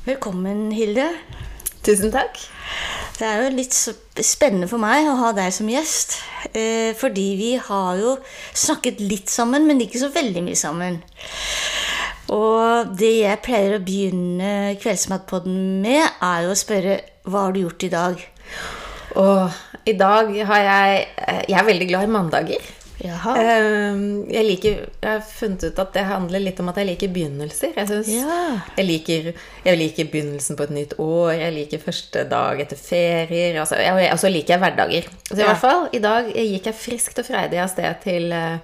Velkommen, Hilde. Tusen takk. Det er jo litt spennende for meg å ha deg som gjest. Eh, fordi vi har jo snakket litt sammen, men ikke så veldig mye sammen. Og det jeg pleier å begynne Kveldsmatpodden med, er jo å spørre hva har du gjort i dag? Og i dag har jeg Jeg er veldig glad i mandager. Jaha. Ehm, Jeg, liker, jeg har funnet ut at det handler litt om at jeg liker begynnelser. Jeg, synes, Ja. jeg, liker, jeg liker begynnelsen på et nytt år, jeg liker første dag etter ferier. Altså, og så liker jeg hverdager. Så i Ja. hvert fall, i dag gikk jeg friskt og freidig av sted til eh,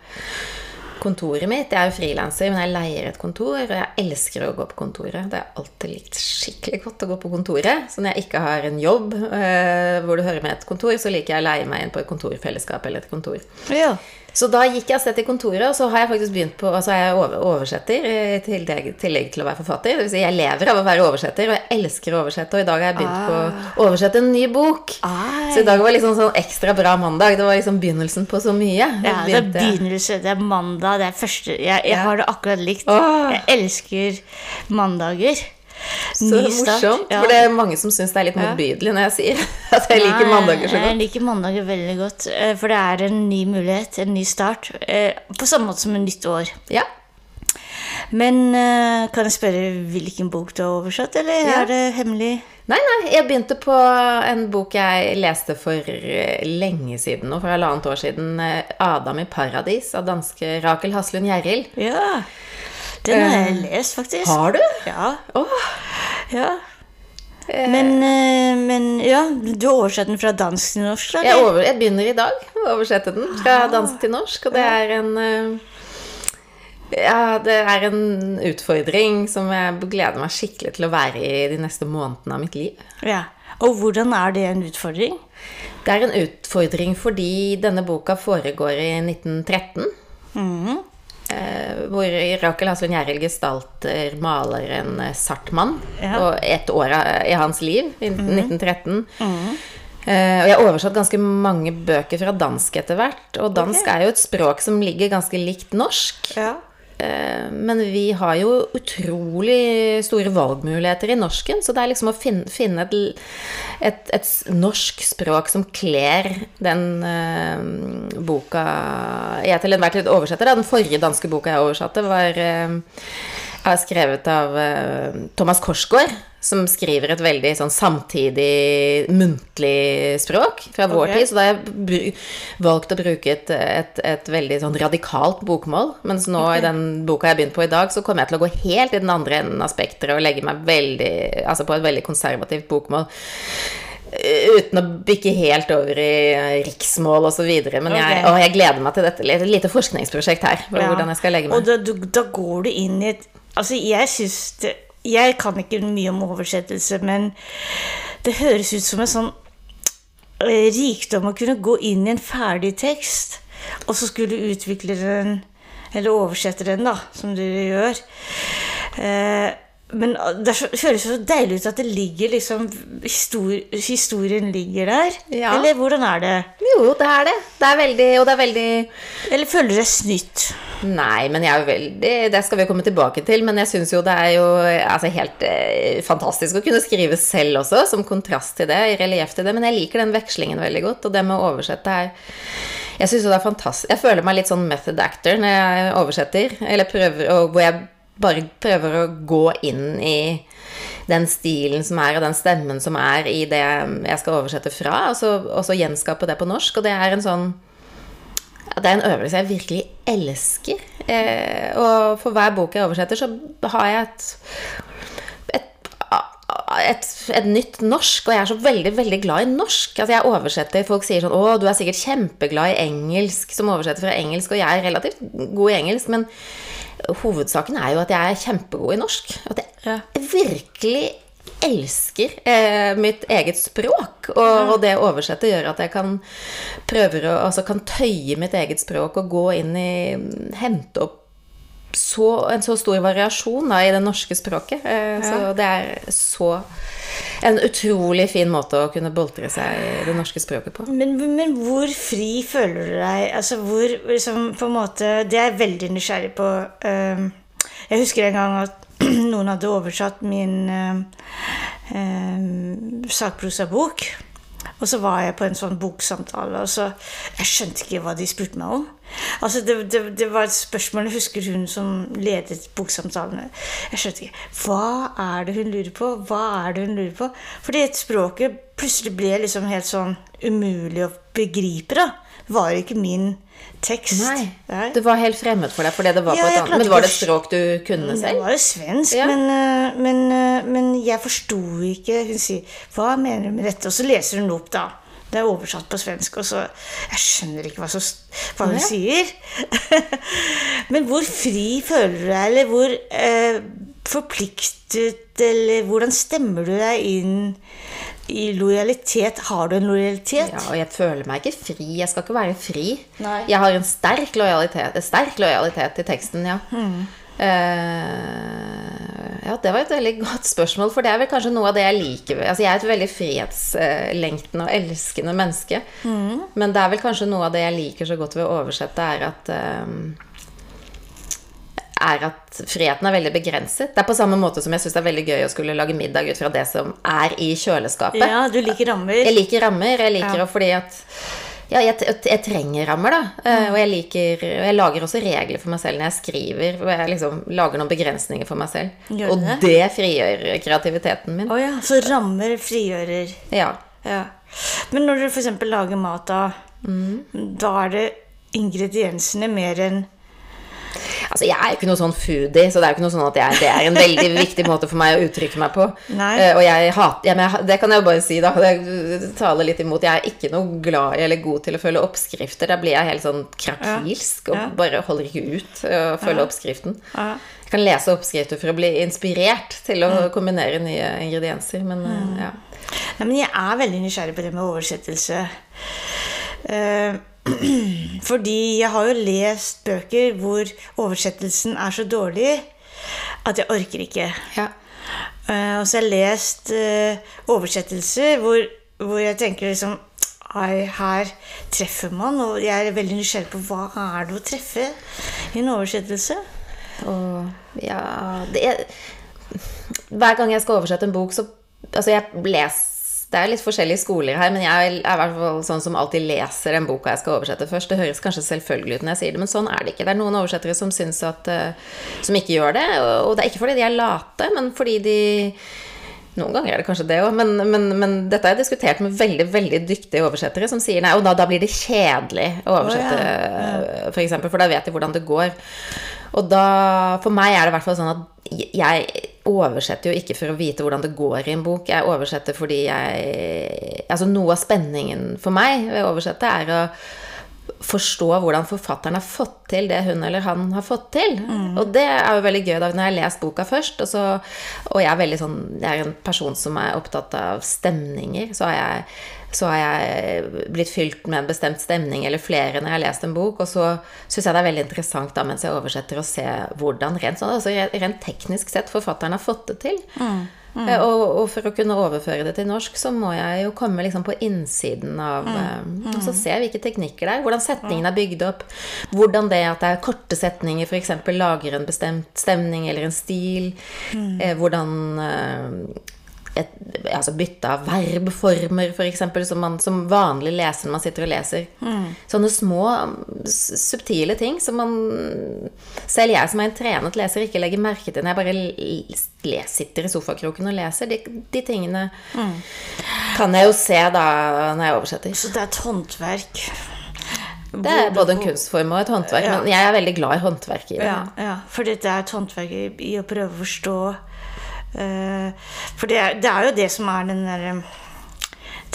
kontoret mitt. Jeg er jo frilanser, men jeg leier et kontor, og jeg elsker å gå på kontoret. Det har alltid likt skikkelig godt å gå på kontoret. Så når jeg ikke har en jobb eh, hvor du hører med et kontor, så liker jeg å leie meg inn på et kontorfellesskap eller et kontor. ja. Så da gikk jeg av sted til kontoret, og så har jeg faktisk begynt på Altså jeg er oversetter i tillegg, tillegg til å være forfatter. Det vil si, jeg lever av å være oversetter, og jeg elsker å oversette. Og i dag har jeg begynt på å oversette en ny bok. Ai. Så i dag var liksom sånn ekstra bra mandag. Det var liksom begynnelsen på så mye. Ja, det er begynnelse, det er mandag, det er første Jeg, jeg har det akkurat likt. Åh. Jeg elsker mandager. Så morsomt. Ja. For det er mange som syns det er litt motbydelig når jeg sier at jeg liker mandager så Jeg liker mandager veldig godt, eh, for det er en ny mulighet, en ny start. eh, På samme måte som et nytt år. Ja. Men eh, kan jeg spørre hvilken bok du har oversatt, eller Ja. er det hemmelig? Nei, nei, jeg begynte på en bok jeg leste for lenge siden, og for halvannet år siden. 'Adam i paradis' av danske Rakel Haslund Gjerrild. Ja. Den har jeg lest, faktisk. Eh, Har du? Ja. Åh, ja. Eh. Men, eh, men ja, du oversetter den fra dansk til norsk? da, jeg, over, jeg begynner i dag å oversette den fra dansk til norsk, og det er en eh, ja, det er en utfordring som jeg gleder meg skikkelig til å være i de neste månedene av mitt liv. Ja. Og hvordan er det en utfordring? Det er en utfordring fordi denne boka foregår i 1913. Mhm. Eh, hvor Rakel Haslund Gjerrild gestalter maleren eh, Sartmann. Ja. Og ett år i hans liv, i 1913. Eh, og jeg har oversatt ganske mange bøker fra dansk etter hvert. Og dansk okay. er jo et språk som ligger ganske likt norsk. Ja. Eh, Men vi har jo utrolig store valgmuligheter i norsken, så det er liksom å finne, finne et, et, et norsk språk som kler den uh, boka jeg til enhver tid oversetter. Da. Den forrige danske boka jeg oversatte, var eh, er skrevet av eh, Thomas Korsgaard, som skriver et veldig sånn samtidig muntlig språk fra vår okay. tid. Så da har jeg valgt å bruke et, et, et veldig sånn radikalt bokmål. Mens nå i den boka jeg har begynt på i dag, så kommer jeg til å gå helt i den andre enden av spekteret og legge meg veldig, altså på et veldig konservativt bokmål. Eh, Uten å bikke helt over i eh, riksmål osv. Men jeg, Ok. og jeg gleder meg til dette. Et lite forskningsprosjekt her. Ja. hvordan jeg skal legge meg. Og da, du, da går du inn i et Altså, jeg syns det Jeg kan ikke mye om oversettelse, men det høres ut som en sånn eh, rikdom å kunne gå inn i en ferdig tekst, og så skulle utvikle den, eller oversette den, da, som du gjør. Eh, men det føles så, høres så deilig ut at det ligger liksom histori Historien ligger der. Ja. Eller hvordan er det? Jo, det er det. Det er veldig Og det er veldig Eller føler du deg snytt? Nei, men jeg er veldig Det skal vi komme tilbake til, men jeg syns jo det er jo altså, helt eh, fantastisk å kunne skrive selv også, som kontrast til det, i relieff til det. Men jeg liker den vekslingen veldig godt, og det med å oversette er Jeg syns jo det er fantastisk Jeg føler meg litt sånn method actor når jeg oversetter, eller prøver og hvor jeg bare prøver å gå inn i den stilen som er, og den stemmen som er i det jeg skal oversette fra, og så, og så gjenskape det på norsk. Og det er en sånn Det er en øvelse jeg virkelig elsker. Eh, og for hver bok jeg oversetter, så har jeg et, et, et, nytt norsk. Og jeg er så veldig, veldig glad i norsk. Altså jeg oversetter, Folk sier sånn 'Å, du er sikkert kjempeglad i engelsk', som oversetter fra engelsk. Og jeg er relativt god i engelsk, men hovedsaken er jo at jeg er kjempegod i norsk. At jeg virkelig elsker eh, mitt eget språk. Og, og det å oversette gjør at jeg kan å altså kan tøye mitt eget språk og gå inn i Hente opp så, en så stor variasjon da, i det norske språket. Eh, Så det er så en utrolig fin måte å kunne boltre seg i det norske språket på. Men, men hvor fri føler du deg? Altså hvor liksom på en måte Det er jeg veldig nysgjerrig på. Ehm, Jeg husker en gang at noen hadde oversatt min eh, eh, sakprosabok. Og så var jeg på en sånn boksamtale, og så Jeg skjønte ikke hva de spurte meg om. Altså, det, det, det var et spørsmål Jeg husker hun som ledet boksamtalene. Jeg skjønte ikke Hva er det hun lurer på? Hva er det hun lurer på? Fordi språket plutselig ble liksom helt sånn umulig å begripe, da. Det var ikke min tekst. Nei. Nei. Det var helt fremmed for deg fordi det var Ja, på et annet Men var det et språk du kunne selv? Det var jo svensk, Ja. men, eh, men, eh, men jeg forsto ikke Hun sier 'Hva mener du med dette?' Og så leser hun opp, da. Det er oversatt på svensk, og så Jeg skjønner ikke hva, så, hva hun Ja. sier. men hvor fri føler du deg, eller hvor eh, forpliktet, eller hvordan stemmer du deg inn i lojalitet? Har du en lojalitet? Ja, og jeg føler meg ikke fri. Jeg skal ikke være fri. Nei. Jeg har en sterk lojalitet, sterk lojalitet til teksten, ja. Hmm. Eh, ja, det var et veldig godt spørsmål, for det er vel kanskje noe av det jeg liker. Altså, jeg er et veldig frihetslengtende og elskende menneske. Mm. Men det er vel kanskje noe av det jeg liker så godt ved å oversette, er at eh, er at friheten er veldig begrenset. Det er på samme måte som jeg syns det er veldig gøy å skulle lage middag ut fra det som er i kjøleskapet. Ja, du liker rammer. Jeg liker rammer. Jeg liker Ja. fordi at ja, jeg, jeg trenger rammer, da. Eh, Og jeg liker og Jeg lager også regler for meg selv når jeg skriver. Og jeg liksom lager noen begrensninger for meg selv. Det? og det? det frigjør kreativiteten min. Oh, ja, så rammer frigjører. Ja. Ja. Men når du f.eks. lager mat, da, Mm. da er det ingrediensene mer enn Altså, jeg er jo ikke noe sånn foodie, så det er jo ikke noe sånn at jeg, det er en veldig viktig måte for meg å uttrykke meg på. Eh, og jeg hater jeg, Det kan jeg jo bare si, da. Det taler litt imot. Jeg er ikke noe glad i eller god til å følge oppskrifter. Da blir jeg helt sånn krakilsk og bare holder ikke ut å følge oppskriften. Ja. Jeg kan lese oppskrifter for å bli inspirert til å kombinere nye ingredienser, men uh, ja. Nei, men jeg er veldig nysgjerrig på det med oversettelse. Eh, fordi jeg har jo lest bøker hvor oversettelsen er så dårlig at jeg orker ikke. ja. Uh, og så har jeg lest uh, oversettelser hvor, hvor jeg tenker liksom her treffer man, og jeg er veldig nysgjerrig på hva er det å treffe i en oversettelse. Og ja det er, Hver gang jeg skal oversette en bok, så Altså, jeg leser Det er litt forskjellige skoler her, men jeg er i hvert fall sånn som alltid leser den boka jeg skal oversette først. Det høres kanskje selvfølgelig ut når jeg sier det, men sånn er det ikke. Det er noen oversettere som syns at eh, Som ikke gjør det. Og det er ikke fordi de er late, men fordi de noen ganger er det kanskje det òg, men, men, men dette har jeg diskutert med veldig veldig dyktige oversettere som sier nei, og da, da blir det kjedelig å oversette, Å, for eksempel, for da vet de hvordan det går. Og da, for meg er det i hvert fall sånn at jeg oversetter jo ikke for å vite hvordan det går i en bok. Jeg oversetter fordi jeg Altså noe av spenningen for meg ved å oversette er å forstå hvordan forfatteren har fått til det hun eller han har fått til. Og det er jo veldig gøy da når jeg har lest boka først, og, så, og jeg er sånn Jeg er en person som er opptatt av stemninger. Så har jeg, så har jeg blitt fylt med en bestemt stemning eller flere når jeg har lest en bok. Og så syns jeg det er veldig interessant da mens jeg oversetter å se hvordan rent, sånn, altså rent teknisk sett forfatteren har fått det til. Eh, Og, og for å kunne overføre det til norsk, så må jeg jo komme liksom på innsiden av eh, Og så se hvilke teknikker det er. Hvordan setningen er bygd opp. Hvordan det at det er korte setninger f.eks. lager en bestemt stemning eller en stil. Eh, hvordan eh, et, altså bytte av verbformer, f.eks., som man som vanlig leser når man sitter og leser. Sånne små, subtile ting som man Selv jeg som er en trenet leser, ikke legger merke til når jeg bare les, sitter i sofakroken og leser. De, de tingene kan jeg jo se da når jeg oversetter. Så det er et håndverk. Det er både en kunstform og et håndverk, Ja. men jeg er veldig glad i håndverk i det. Ja, ja, for dette er et håndverk i, å prøve å forstå For det er, det er jo det som er den derre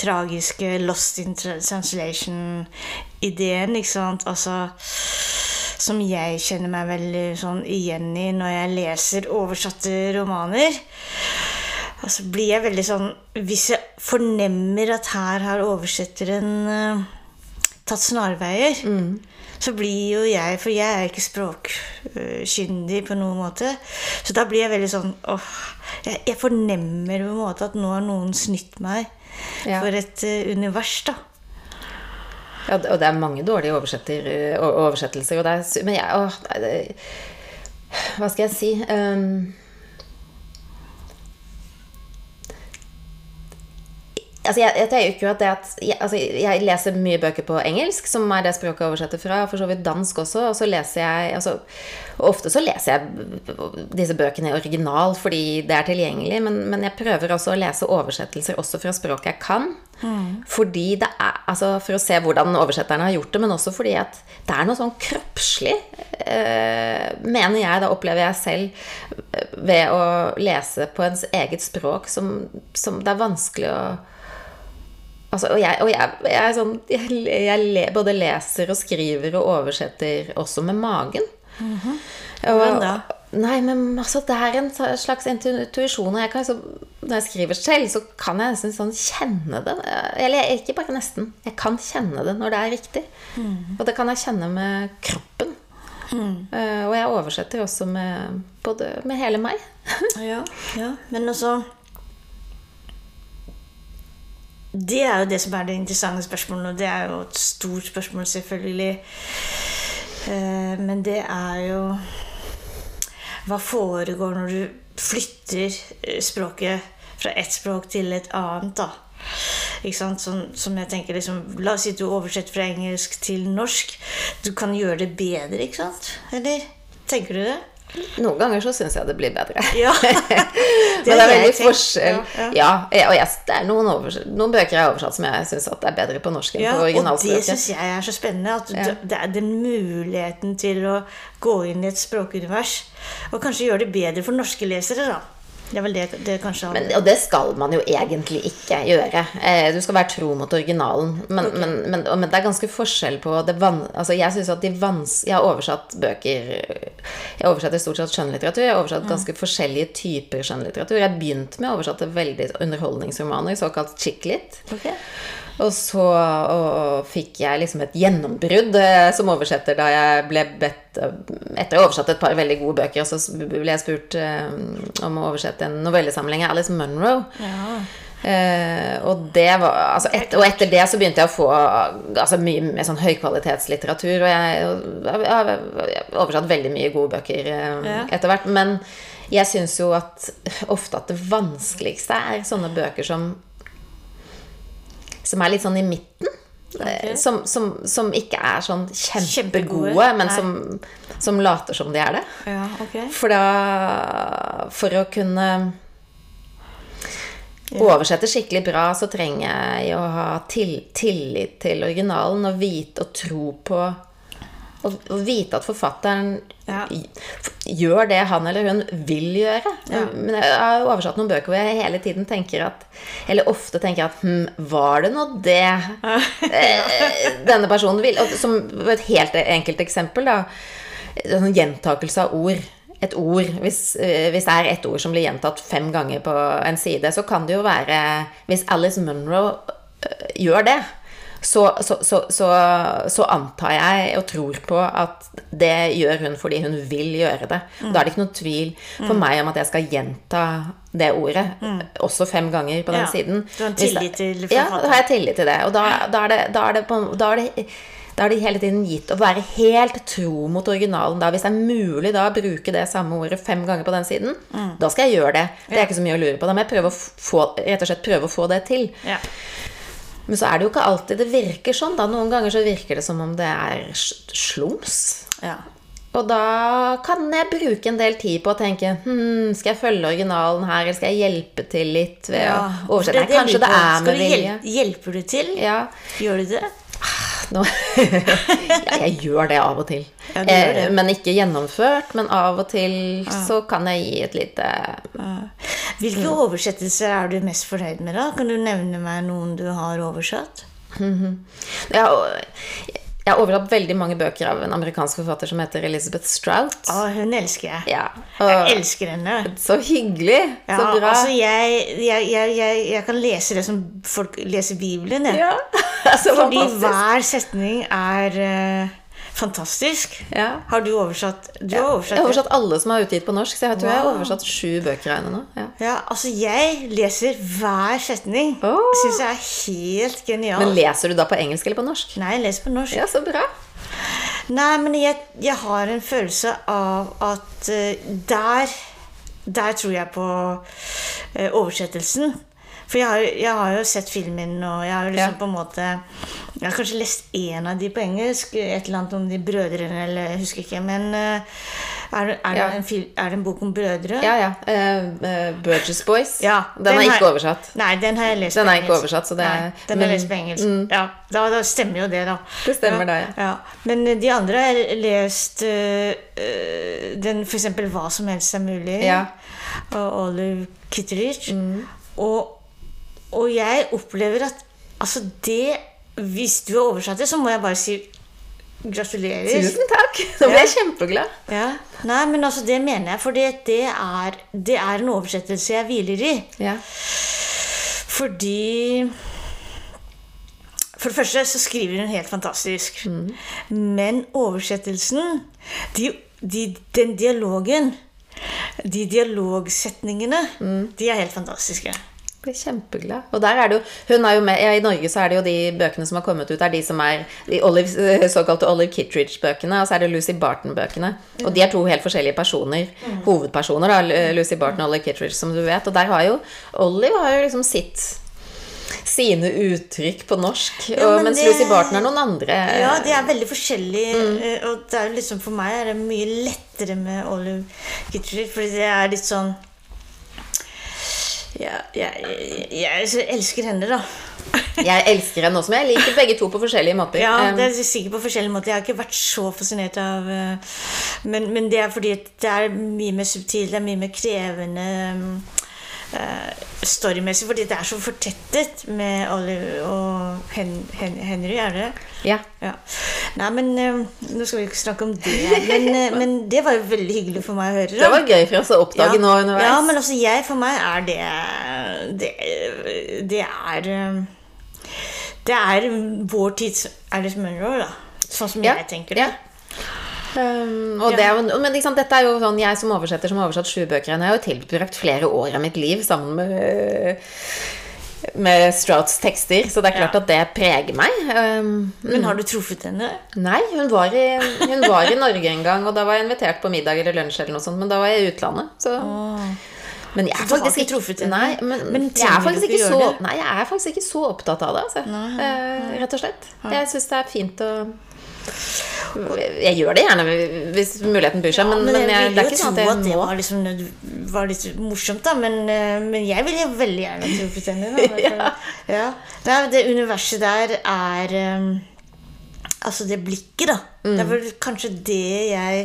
tragiske lost in translation-ideen, ikke sant? Altså Som jeg kjenner meg veldig sånn igjen i når jeg leser oversatte romaner. Altså blir jeg veldig sånn Hvis jeg fornemmer at her har oversetteren uh, tatt snarveier, så blir jo jeg For jeg er ikke språkkyndig på noen måte. Så da blir jeg veldig sånn åh, jeg, jeg fornemmer på en måte at nå har noen snytt meg Ja. for et eh, univers, da. Ja, og det er mange dårlige oversettelser. Og det er, men jeg, åh, det det, Hva skal jeg si um, Altså, jeg, jeg jo at det at jeg, altså, jeg leser mye bøker på engelsk, som er det språket jeg oversetter fra, og for så vidt dansk også, og så leser jeg altså, Ofte så leser jeg disse bøkene i original fordi det er tilgjengelig, men, men jeg prøver også å lese oversettelser også fra språket jeg kan. Mm. Fordi det er, altså For å se hvordan oversetterne har gjort det, men også fordi at det er noe sånn kroppslig, eh, mener jeg, da opplever jeg selv, ved å lese på ens eget språk, som, som det er vanskelig å Altså, og jeg, og jeg, jeg, er sånn Jeg, jeg både leser og skriver og oversetter også med magen. Mm -hmm. Hvordan da? Nei, men altså, det er en slags intuisjon. Og jeg kan, så, når jeg skriver selv, så kan jeg nesten sånn kjenne det. Eller ikke bare nesten. Jeg kan kjenne det når det er riktig. Mm. Og det kan jeg kjenne med kroppen. Mm. Uh, og jeg oversetter også med, både, med hele meg. ja, ja, men også det er jo det som er det interessante spørsmålet, og det er jo et stort spørsmål, selvfølgelig. Eh, men det er jo Hva foregår når du flytter eh, språket fra ett språk til et annet, da? Sånn, som jeg tenker liksom, La oss si du oversetter fra engelsk til norsk. Du kan gjøre det bedre, ikke sant? Eller tenker du det? Noen ganger så syns jeg det blir bedre. Ja. det Men det er veldig forskjell. Ja, ja. ja og yes, det er noen, noen, bøker jeg har oversatt som jeg syns er bedre på norsk enn på originalspråket. Og det syns jeg er så spennende. At det er den muligheten til å gå inn i et språkunivers. Og kanskje gjøre det bedre for norske lesere, da. Det er vel det, det kanskje men, Og det skal man jo egentlig ikke gjøre. Eh, du skal være tro mot originalen. Men, okay. men, men, men det er ganske forskjell på det van, altså Jeg synes at de vans, Jeg har oversatt bøker Jeg oversetter stort sett skjønnlitteratur. Jeg har oversatt mm. ganske forskjellige typer skjønnlitteratur. Jeg begynte med å oversette veldig underholdningsromaner, såkalt chick-lit. Okay. Og så og fikk jeg liksom et gjennombrudd eh, som oversetter da jeg ble bedt eh, Etter å ha oversatt et par veldig gode bøker, så ble jeg spurt eh, om å oversette en novellesamling av Alice Munro. Ja. Uh, og, det var, altså et, og etter det så begynte jeg å få altså mye mer sånn høykvalitetslitteratur. Og jeg, har oversatt veldig mye gode bøker uh, ja. etter hvert. Men jeg syns jo at ofte at det vanskeligste er sånne bøker som som er litt sånn i midten. Okay. Som, som, som, ikke er sånn kjempegode, kjempegode. men som, som, later som de er det. Ja, okay. For da For å kunne ja. oversette skikkelig bra, så trenger jeg å ha til, tillit til originalen og vite og tro på å vite at forfatteren ja. gjør det han eller hun vil gjøre. Ja. Men jeg har oversatt noen bøker hvor jeg hele tiden tenker at Eller ofte tenker at hm, Var det nå det eh, denne personen vil? Og som et helt enkelt eksempel, da. Sånn gjentakelse av ord. Et ord, hvis, eh, hvis, det er et ord som blir gjentatt fem ganger på en side, så kan det jo være Hvis Alice Munro eh, gjør det, så, så, så, så, antar jeg og tror på at det gjør hun fordi hun vil gjøre det. Mm. Da er det ikke noen tvil for mm. meg om at jeg skal gjenta det ordet, mm. også fem ganger på den ja. siden. Du har tillit til Ja, da har jeg tillit til det. Og da, da, er, det, da, er, det på, da er det da er det hele tiden gitt å være helt tro mot originalen. Da. Hvis det er mulig da å bruke det samme ordet fem ganger på den siden, mm. da skal jeg gjøre det. Det er ikke så mye å lure på. Da må jeg prøve å få, rett og slett prøve å få det til. Ja. Men så er det jo ikke alltid det virker sånn. da. Noen ganger så virker det som om det er slums. Ja. Og da kan jeg bruke en del tid på å tenke hm, Skal jeg følge originalen her, eller skal jeg hjelpe til litt ved ja. å oversette? Nei, kanskje det er med vilje. Hjelper du til? Ja. Gjør du det? Nå, ja, jeg gjør det av og til. Ja, eh, men ikke gjennomført. Men av og til ja. så kan jeg gi et lite Hvilke mm. oversettelser er du mest fornøyd med, da? Kan du nevne meg noen du har oversatt? Mm -hmm. ja, jeg har overlatt veldig mange bøker av en amerikansk forfatter som heter Elizabeth Strout. Å, hun elsker jeg. Ja, jeg elsker henne. Så hyggelig. Ja, så bra. Altså, jeg, jeg, jeg, jeg, kan lese det som folk leser Bibelen. Ja. Fordi hver setning er uh, Fantastisk. Ja. Har du oversatt du ja. har oversatt, Jeg har oversatt alle som er utgitt på norsk. Så jeg tror wow. jeg har oversatt sju bøker av henne nå. Ja. ja. altså jeg leser hver setning. Oh. Syns jeg er helt genial. Men leser du da på engelsk eller på norsk? Nei, jeg leser på norsk. Ja, så bra. Nei, men jeg, jeg har en følelse av at uh, der Der tror jeg på uh, oversettelsen. For jeg har, jeg har jo sett filmen, og jeg har jo liksom Ja. på en måte Jeg har kanskje lest én av de på engelsk. Et eller annet om de brødrene, eller jeg husker ikke. Men eh, er, det, er, det en fil, er det en bok om brødre? Ja, ja. eh, Burgess Boys. Ja, den, den er har- ikke oversatt. Nei, den har jeg lest Den på er ikke oversatt, så det Nei, den har jeg lest på engelsk. Mm. Ja, da, da stemmer jo det, da. Det stemmer da, ja. ja. Men de andre har jeg lest eh, den eksempel 'Hva som helst er mulig' Ja. og Olive Kitteridge. Og, og jeg opplever at altså det Hvis du har oversatt det, så må jeg bare si gratulerer. Tusen takk! Nå ble Ja. jeg kjempeglad. Ja. Nei, men altså det mener jeg, for det, det, er, det er en oversettelse jeg hviler i. Ja. Fordi For det første så skriver hun helt fantastisk. Men oversettelsen de, de, Den dialogen De dialogsetningene De er helt fantastiske. Ble kjempeglad. Og der er det jo, hun er jo med, ja, I Norge så er det jo de bøkene som har kommet ut, er de som er de Olive, eh, såkalte Olive Kittridge-bøkene, og så er det Lucy Barton-bøkene. Og de er to helt forskjellige personer. Hovedpersoner, da, Lucy Barton og Olive Kittridge, som du vet. Og der har jo Olive har jo liksom sitt sine uttrykk på norsk, Ja, og, men mens det- Lucy Barton er noen andre. Ja, de er veldig forskjellige. Mm. Og det er liksom, for meg er det mye lettere med Olive Kittridge, fordi det er litt sånn ja, jeg, jeg, jeg elsker henne, da. Jeg elsker henne også, men jeg liker begge to på forskjellige måter. Ja, Um, det er sikkert på forskjellige måter. Jeg har ikke vært så fascinert av eh, men, men det er fordi det er mye mer subtilt, det er mye mer krevende eh, storymessig, fordi det er så fortettet med Olive og Hen, Hen, Henry, er det? ja. Ja. Nei, men eh, nå skal vi ikke snakke om det. Men, eh, men det var jo veldig hyggelig for meg å høre. Det var gøy for oss å oppdage nå underveis. Ja, men altså jeg, for meg er det Det, det er eh, Det er vår tids Alice Munro, da. Sånn som Ja, jeg tenker det. ja. Um, og det men sant, dette er jo sånn, Jeg som oversetter som har oversatt sju bøker, jeg har jo tilbrakt flere år av mitt liv sammen med med Strouts tekster, så det er klart Ja. at det preger meg. Um, Men har du truffet henne? nei, hun var, i, hun var i Norge en gang, og da var jeg invitert på middag eller lunsj, eller noe sånt, men da var jeg i utlandet. Så. Men jeg er Så faktisk ikke truffet henne? Nei, men, Men jeg, er faktisk ikke så, nei, jeg er faktisk ikke så opptatt av det, altså. Eh, rett og slett. Jeg syns det er fint å Jeg gjør det gjerne hvis muligheten byr seg, men, men men jeg jeg, vil jo tro sånn at at det var, liksom, var litt morsomt, da. Men, eh, men jeg ville jo veldig gjerne tro på Da. ja. Nei, det universet der er um, Altså det blikket, da. Mm. Det er vel kanskje det jeg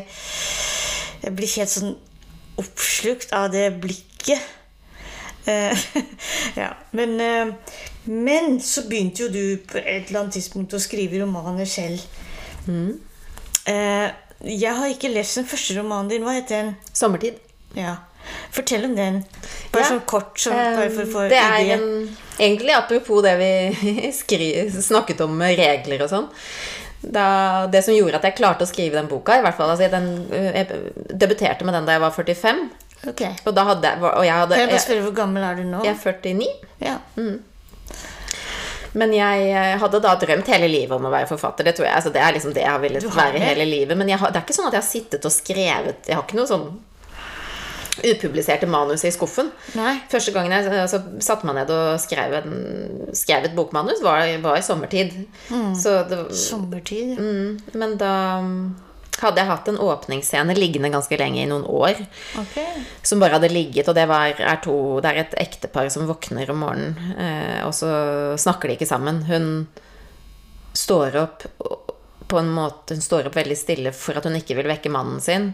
Jeg blir helt sånn oppslukt av det blikket. Uh, ja, men, uh, men så begynte jo du på et eller annet tidspunkt å skrive romaner selv. Mm. Eh, jeg har ikke lest den første romanen din. Hva heter den? Sommertid. Ja. Fortell om den. Bare Ja. sånn kort. Sånn, bare for å få det er idé. en, egentlig apropos det vi skri, snakket om med regler og sånn. Da, det som gjorde at jeg klarte å skrive den boka, i hvert fall altså den, Jeg debuterte med den da jeg var 45. Ok. Og da hadde Og jeg hadde Kan jeg bare spørre hvor gammel er du nå? jeg er 49. Ja. Men jeg eh, hadde da drømt hele livet om å være forfatter. Det tror jeg, altså det er liksom det jeg har villet være hele livet. Men har, det er ikke sånn at jeg har sittet og skrevet Jeg har ikke noe sånn upubliserte manuset i skuffen. Nei. Første gangen jeg altså, satte meg ned og skrev, en, skrev et bokmanus, var, var i sommertid. Mm. Så det, Sommertid. mm, men da hadde jeg hatt en åpningsscene liggende ganske lenge, i noen år, Okay. som bare hadde ligget, og det, var, er, to, det er et ektepar som våkner om morgenen, eh, og så snakker de ikke sammen. Hun står opp på en måte Hun står opp veldig stille for at hun ikke vil vekke mannen sin.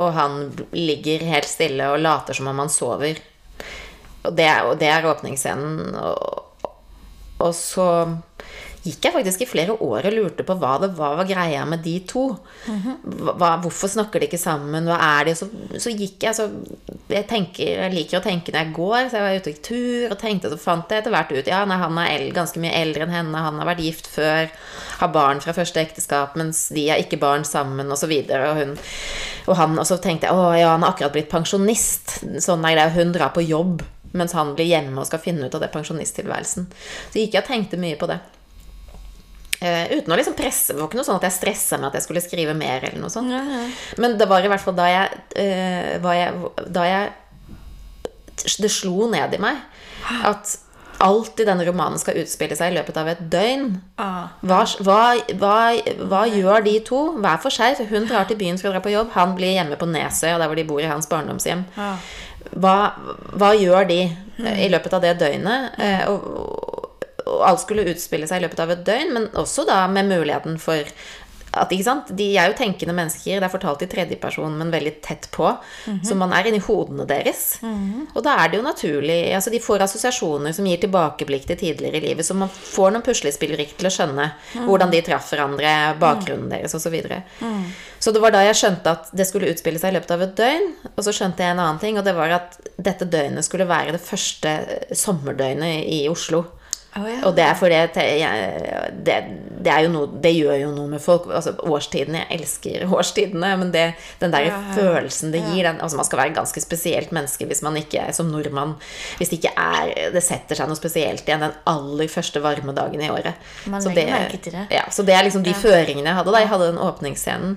Og han ligger helt stille og later som om han sover. Og det, er- og det er åpningsscenen. Og, og så gikk jeg faktisk i flere år og lurte på hva det var, var greia med de to. hva, hvorfor snakker de ikke sammen? Hva er de? Så, så gikk jeg så jeg, tenker, jeg liker å tenke når jeg går, så jeg var ute og tur og tenkte, så fant jeg etter hvert ut Ja, nei, han er ganske mye eldre enn henne, han har vært gift før, har barn fra første ekteskap, mens de er ikke barn sammen, og så videre. Og, og, og så tenkte jeg å ja, han har akkurat blitt pensjonist. Sånn er det, hun drar på jobb mens han blir hjemme og skal finne ut av det pensjonisttilværelsen. Så gikk jeg og tenkte mye på det. Eh, uten å liksom presse. Det var ikke noe sånn at jeg stressa med at jeg skulle skrive mer. eller noe sånt. Ja, ja. Men det var i hvert fall da jeg, uh, var jeg, da jeg Det slo ned i meg at alt i denne romanen skal utspille seg i løpet av et døgn. Ah. Hva, hva, hva, hva gjør de to hver for seg? Hun drar til byen for å dra på jobb, han blir hjemme på Nesøya, der hvor de bor i hans barndomshjem. Ja. Hva, gjør de eh, i løpet av det døgnet? Eh, Og, og alt skulle utspille seg i løpet av et døgn, men også da med muligheten for at, ikke sant? De er jo tenkende mennesker. Det er fortalt i tredjeperson, men veldig tett på. Så man er inni hodene deres. Og da er det jo naturlig altså De får assosiasjoner som gir tilbakeblikk til tidligere i livet. Så man får noen puslespillbrikker til å skjønne hvordan de traff hverandre, bakgrunnen deres osv. Så, videre. så det var da jeg skjønte at det skulle utspille seg i løpet av et døgn. Og så skjønte jeg en annen ting, og det var at dette døgnet skulle være det første sommerdøgnet i Oslo. Å, ja. Og det er fordi jeg, det, det, jo noe, det gjør jo noe med folk. Altså årstidene. Jeg elsker årstidene, men det, den der Ja, ja. følelsen det gir den, altså Man skal være ganske spesielt menneske hvis man ikke som nordmann Hvis det ikke er Det setter seg noe spesielt igjen den aller første varme dagen i året. Man Så det, merke til det. Ja, så det er liksom de føringene jeg hadde da jeg hadde den åpningsscenen.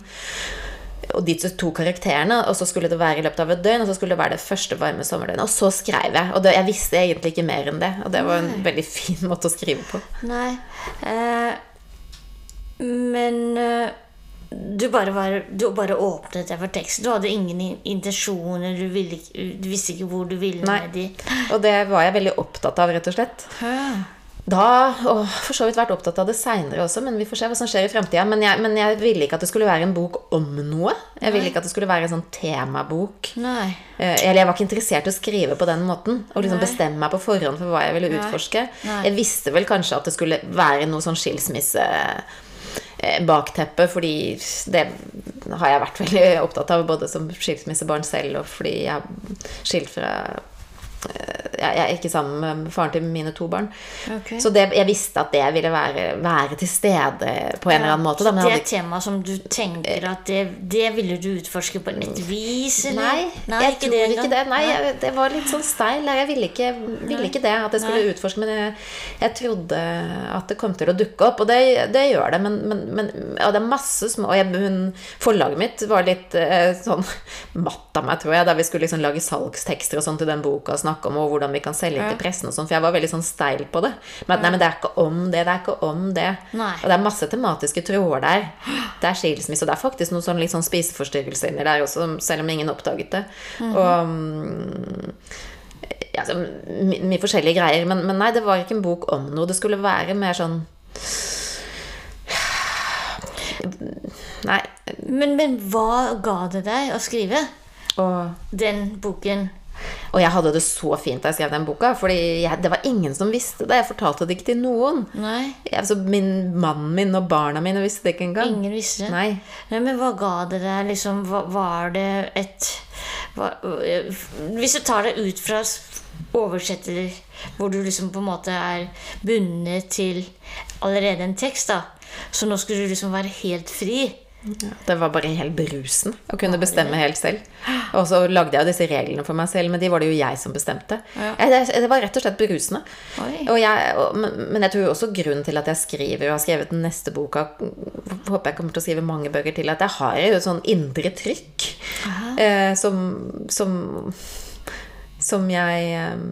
Og de to karakterene, og så skulle det være i løpet av et døgn, og så skulle det være det første varme sommerdøgnet. Og så skrev jeg. Og det, jeg visste egentlig ikke mer enn det. Og det var en veldig fin måte å skrive på. Nei. Eh, men eh, du bare, var, du bare åpnet deg for teksten. Du hadde ingen intensjoner. Du, ville, du visste ikke hvor du ville Nei. med de. Og det var jeg veldig opptatt av, rett og slett. Da, og for så vidt vært opptatt av det seinere også, men vi får se hva som skjer i framtida. Men, men jeg ville ikke at det skulle være en bok om noe. Jeg ville ikke at det skulle være en sånn temabok. Nei. Eh, Eller jeg var ikke interessert i å skrive på den måten. Og liksom bestemme meg på forhånd for hva jeg ville utforske. Nei. Jeg visste vel kanskje at det skulle være noe sånn skilsmisse eh, bakteppe, fordi det har jeg vært veldig opptatt av, både som skilsmissebarn selv og fordi jeg er skilt fra Jeg jeg er ikke sammen med faren til mine to barn. Okay. Så det, jeg visste at det ville være, være til stede på en eller annen måte. Da, men det er et tema som du tenker at det, det ville du utforske på et vis? Eller? Nei, Nei jeg ikke tror det ikke det. Nei, jeg, det var litt sånn steil. Jeg ville ikke, ville ikke det, at jeg skulle utforske. Men jeg, jeg trodde at det kom til å dukke opp, og det, det gjør det. Men, men, men ja, det er masse små og jeg, hun, Forlaget mitt var litt eh, sånn matt av meg, tror jeg, da vi skulle liksom lage salgstekster og sånn til den boka og snakke om og hvordan vi kan selge til pressen og sånn, for jeg var veldig sånn steil på det. Men nei, men det er ikke om det, det er ikke om det. Nei. Og det er masse tematiske tråder der. Det er skilsmisse, og det er faktisk noe sånn litt sånn spiseforstyrrelser inni der også, selv om ingen oppdaget det. Og mm, ja, altså, my- mye forskjellige greier. Men, men nei, det var ikke en bok om noe. Det skulle være mer sånn Nei. Men, men hva ga det deg å skrive Og, den boken? Og jeg hadde det så fint da jeg skrev den boka, Fordi det var ingen som visste det. Jeg fortalte det ikke til noen. Nei, altså, min Mannen min og barna mine visste det ikke engang. ingen visste. Nei. Nei, men hva ga det deg? Liksom, var det et øh, Hvis du tar det ut fra oversetter, hvor du liksom på en måte er bundet til allerede en tekst, da. Så nå skulle du liksom være helt fri. Det var bare helt brusen å kunne bestemme helt selv. Og så lagde jeg jo disse reglene for meg selv, men de var det jo jeg som bestemte. Eh, Det, var rett og slett berusende. Og jeg, men jeg tror også grunnen til at jeg skriver, og har skrevet den neste boka Håper jeg kommer til å skrive mange bøker til, at jeg har jo et sånn indre trykk eh, som, som Som jeg eh,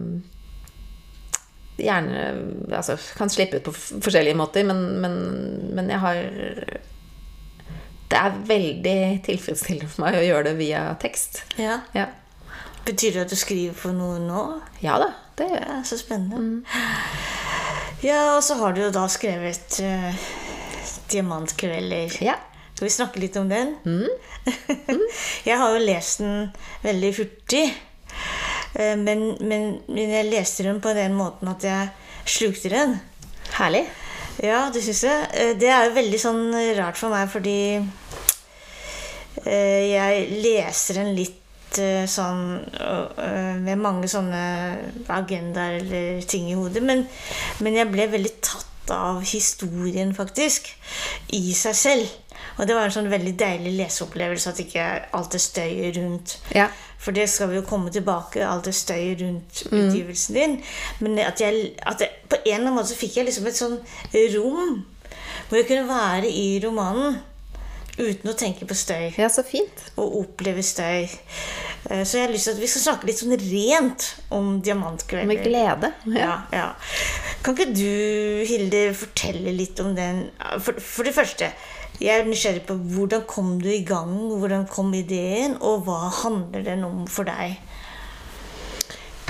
gjerne altså, kan slippe ut på forskjellige måter, men, men, men jeg har Det er veldig tilfredsstillende for meg å gjøre det via tekst. Ja. Ja, Betyr det at du skriver for noe nå? ja da, det gjør jeg. Så spennende. Ja, og så har du jo da skrevet uh, 'Diamantkvelder'. Ja. Skal vi snakke litt om den? jeg har jo lest den veldig hurtig. Eh, Men, men, men jeg leste den på den måten at jeg slukte den. Herlig. Ja, det syns jeg. Eh, Det er jo veldig sånn rart for meg, fordi eh, jeg leser den litt eh, sånn eh, med mange sånne agendaer eller ting i hodet. Men, men jeg ble veldig tatt av historien, faktisk. I seg selv. Og det var en sånn veldig deilig leseopplevelse at ikke alt det støyet rundt. Ja. For det skal vi jo komme tilbake, alt det støyet rundt utgivelsen din. Men at jeg, at jeg, på en eller annen måte så fikk jeg liksom et sånn rom Hvor jeg kunne være i romanen uten å tenke på støy. Ja, så fint. Og oppleve støy. Eh, Så jeg har lyst til at vi skal snakke litt sånn rent om diamantkvelder. Med glede. Ja, ja. Kan ikke du, Hilde, fortelle litt om den For, for det første, jeg er nysgjerrig på hvordan kom du i gang? Hvordan kom ideen? Og hva handler den om for deg?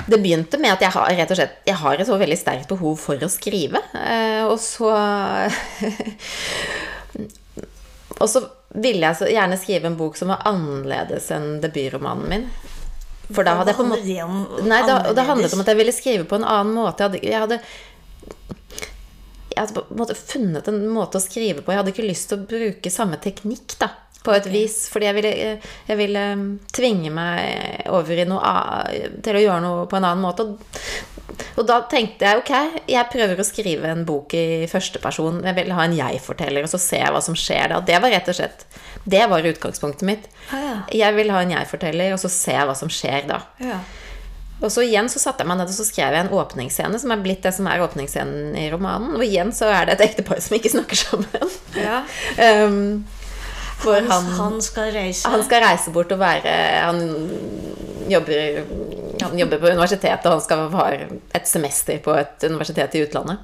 Det begynte med at jeg har rett og slett Jeg har et så veldig sterkt behov for å skrive. Eh, og så Og så ville jeg så gjerne skrive en bok som var annerledes enn debutromanen min. For da hadde jeg på en måte Nei, da, og det handlet om at jeg ville skrive på en annen måte. Jeg hadde, jeg hadde på en måte funnet en måte å skrive på. Jeg hadde ikke lyst til å bruke samme teknikk, da. På et vis. Fordi jeg ville, jeg ville tvinge meg over i noe til å gjøre noe på en annen måte. Og, og da tenkte jeg ok, jeg prøver å skrive en bok i første person. Jeg vil ha en jeg-forteller, og så ser jeg hva som skjer da. Det var rett og slett Det var utgangspunktet mitt. Ah, ja. Jeg vil ha en jeg-forteller, og så ser jeg hva som skjer da. Ja. Og så igjen så satte jeg meg ned og så skrev jeg en åpningsscene, som er blitt det som er åpningsscenen i romanen. Og igjen så er det et ektepar som ikke snakker sammen. Ja. um, hvor Han, han, skal reise. han skal reise bort og være Han jobber, han jobber på universitetet, og han skal ha et semester på et universitet i utlandet.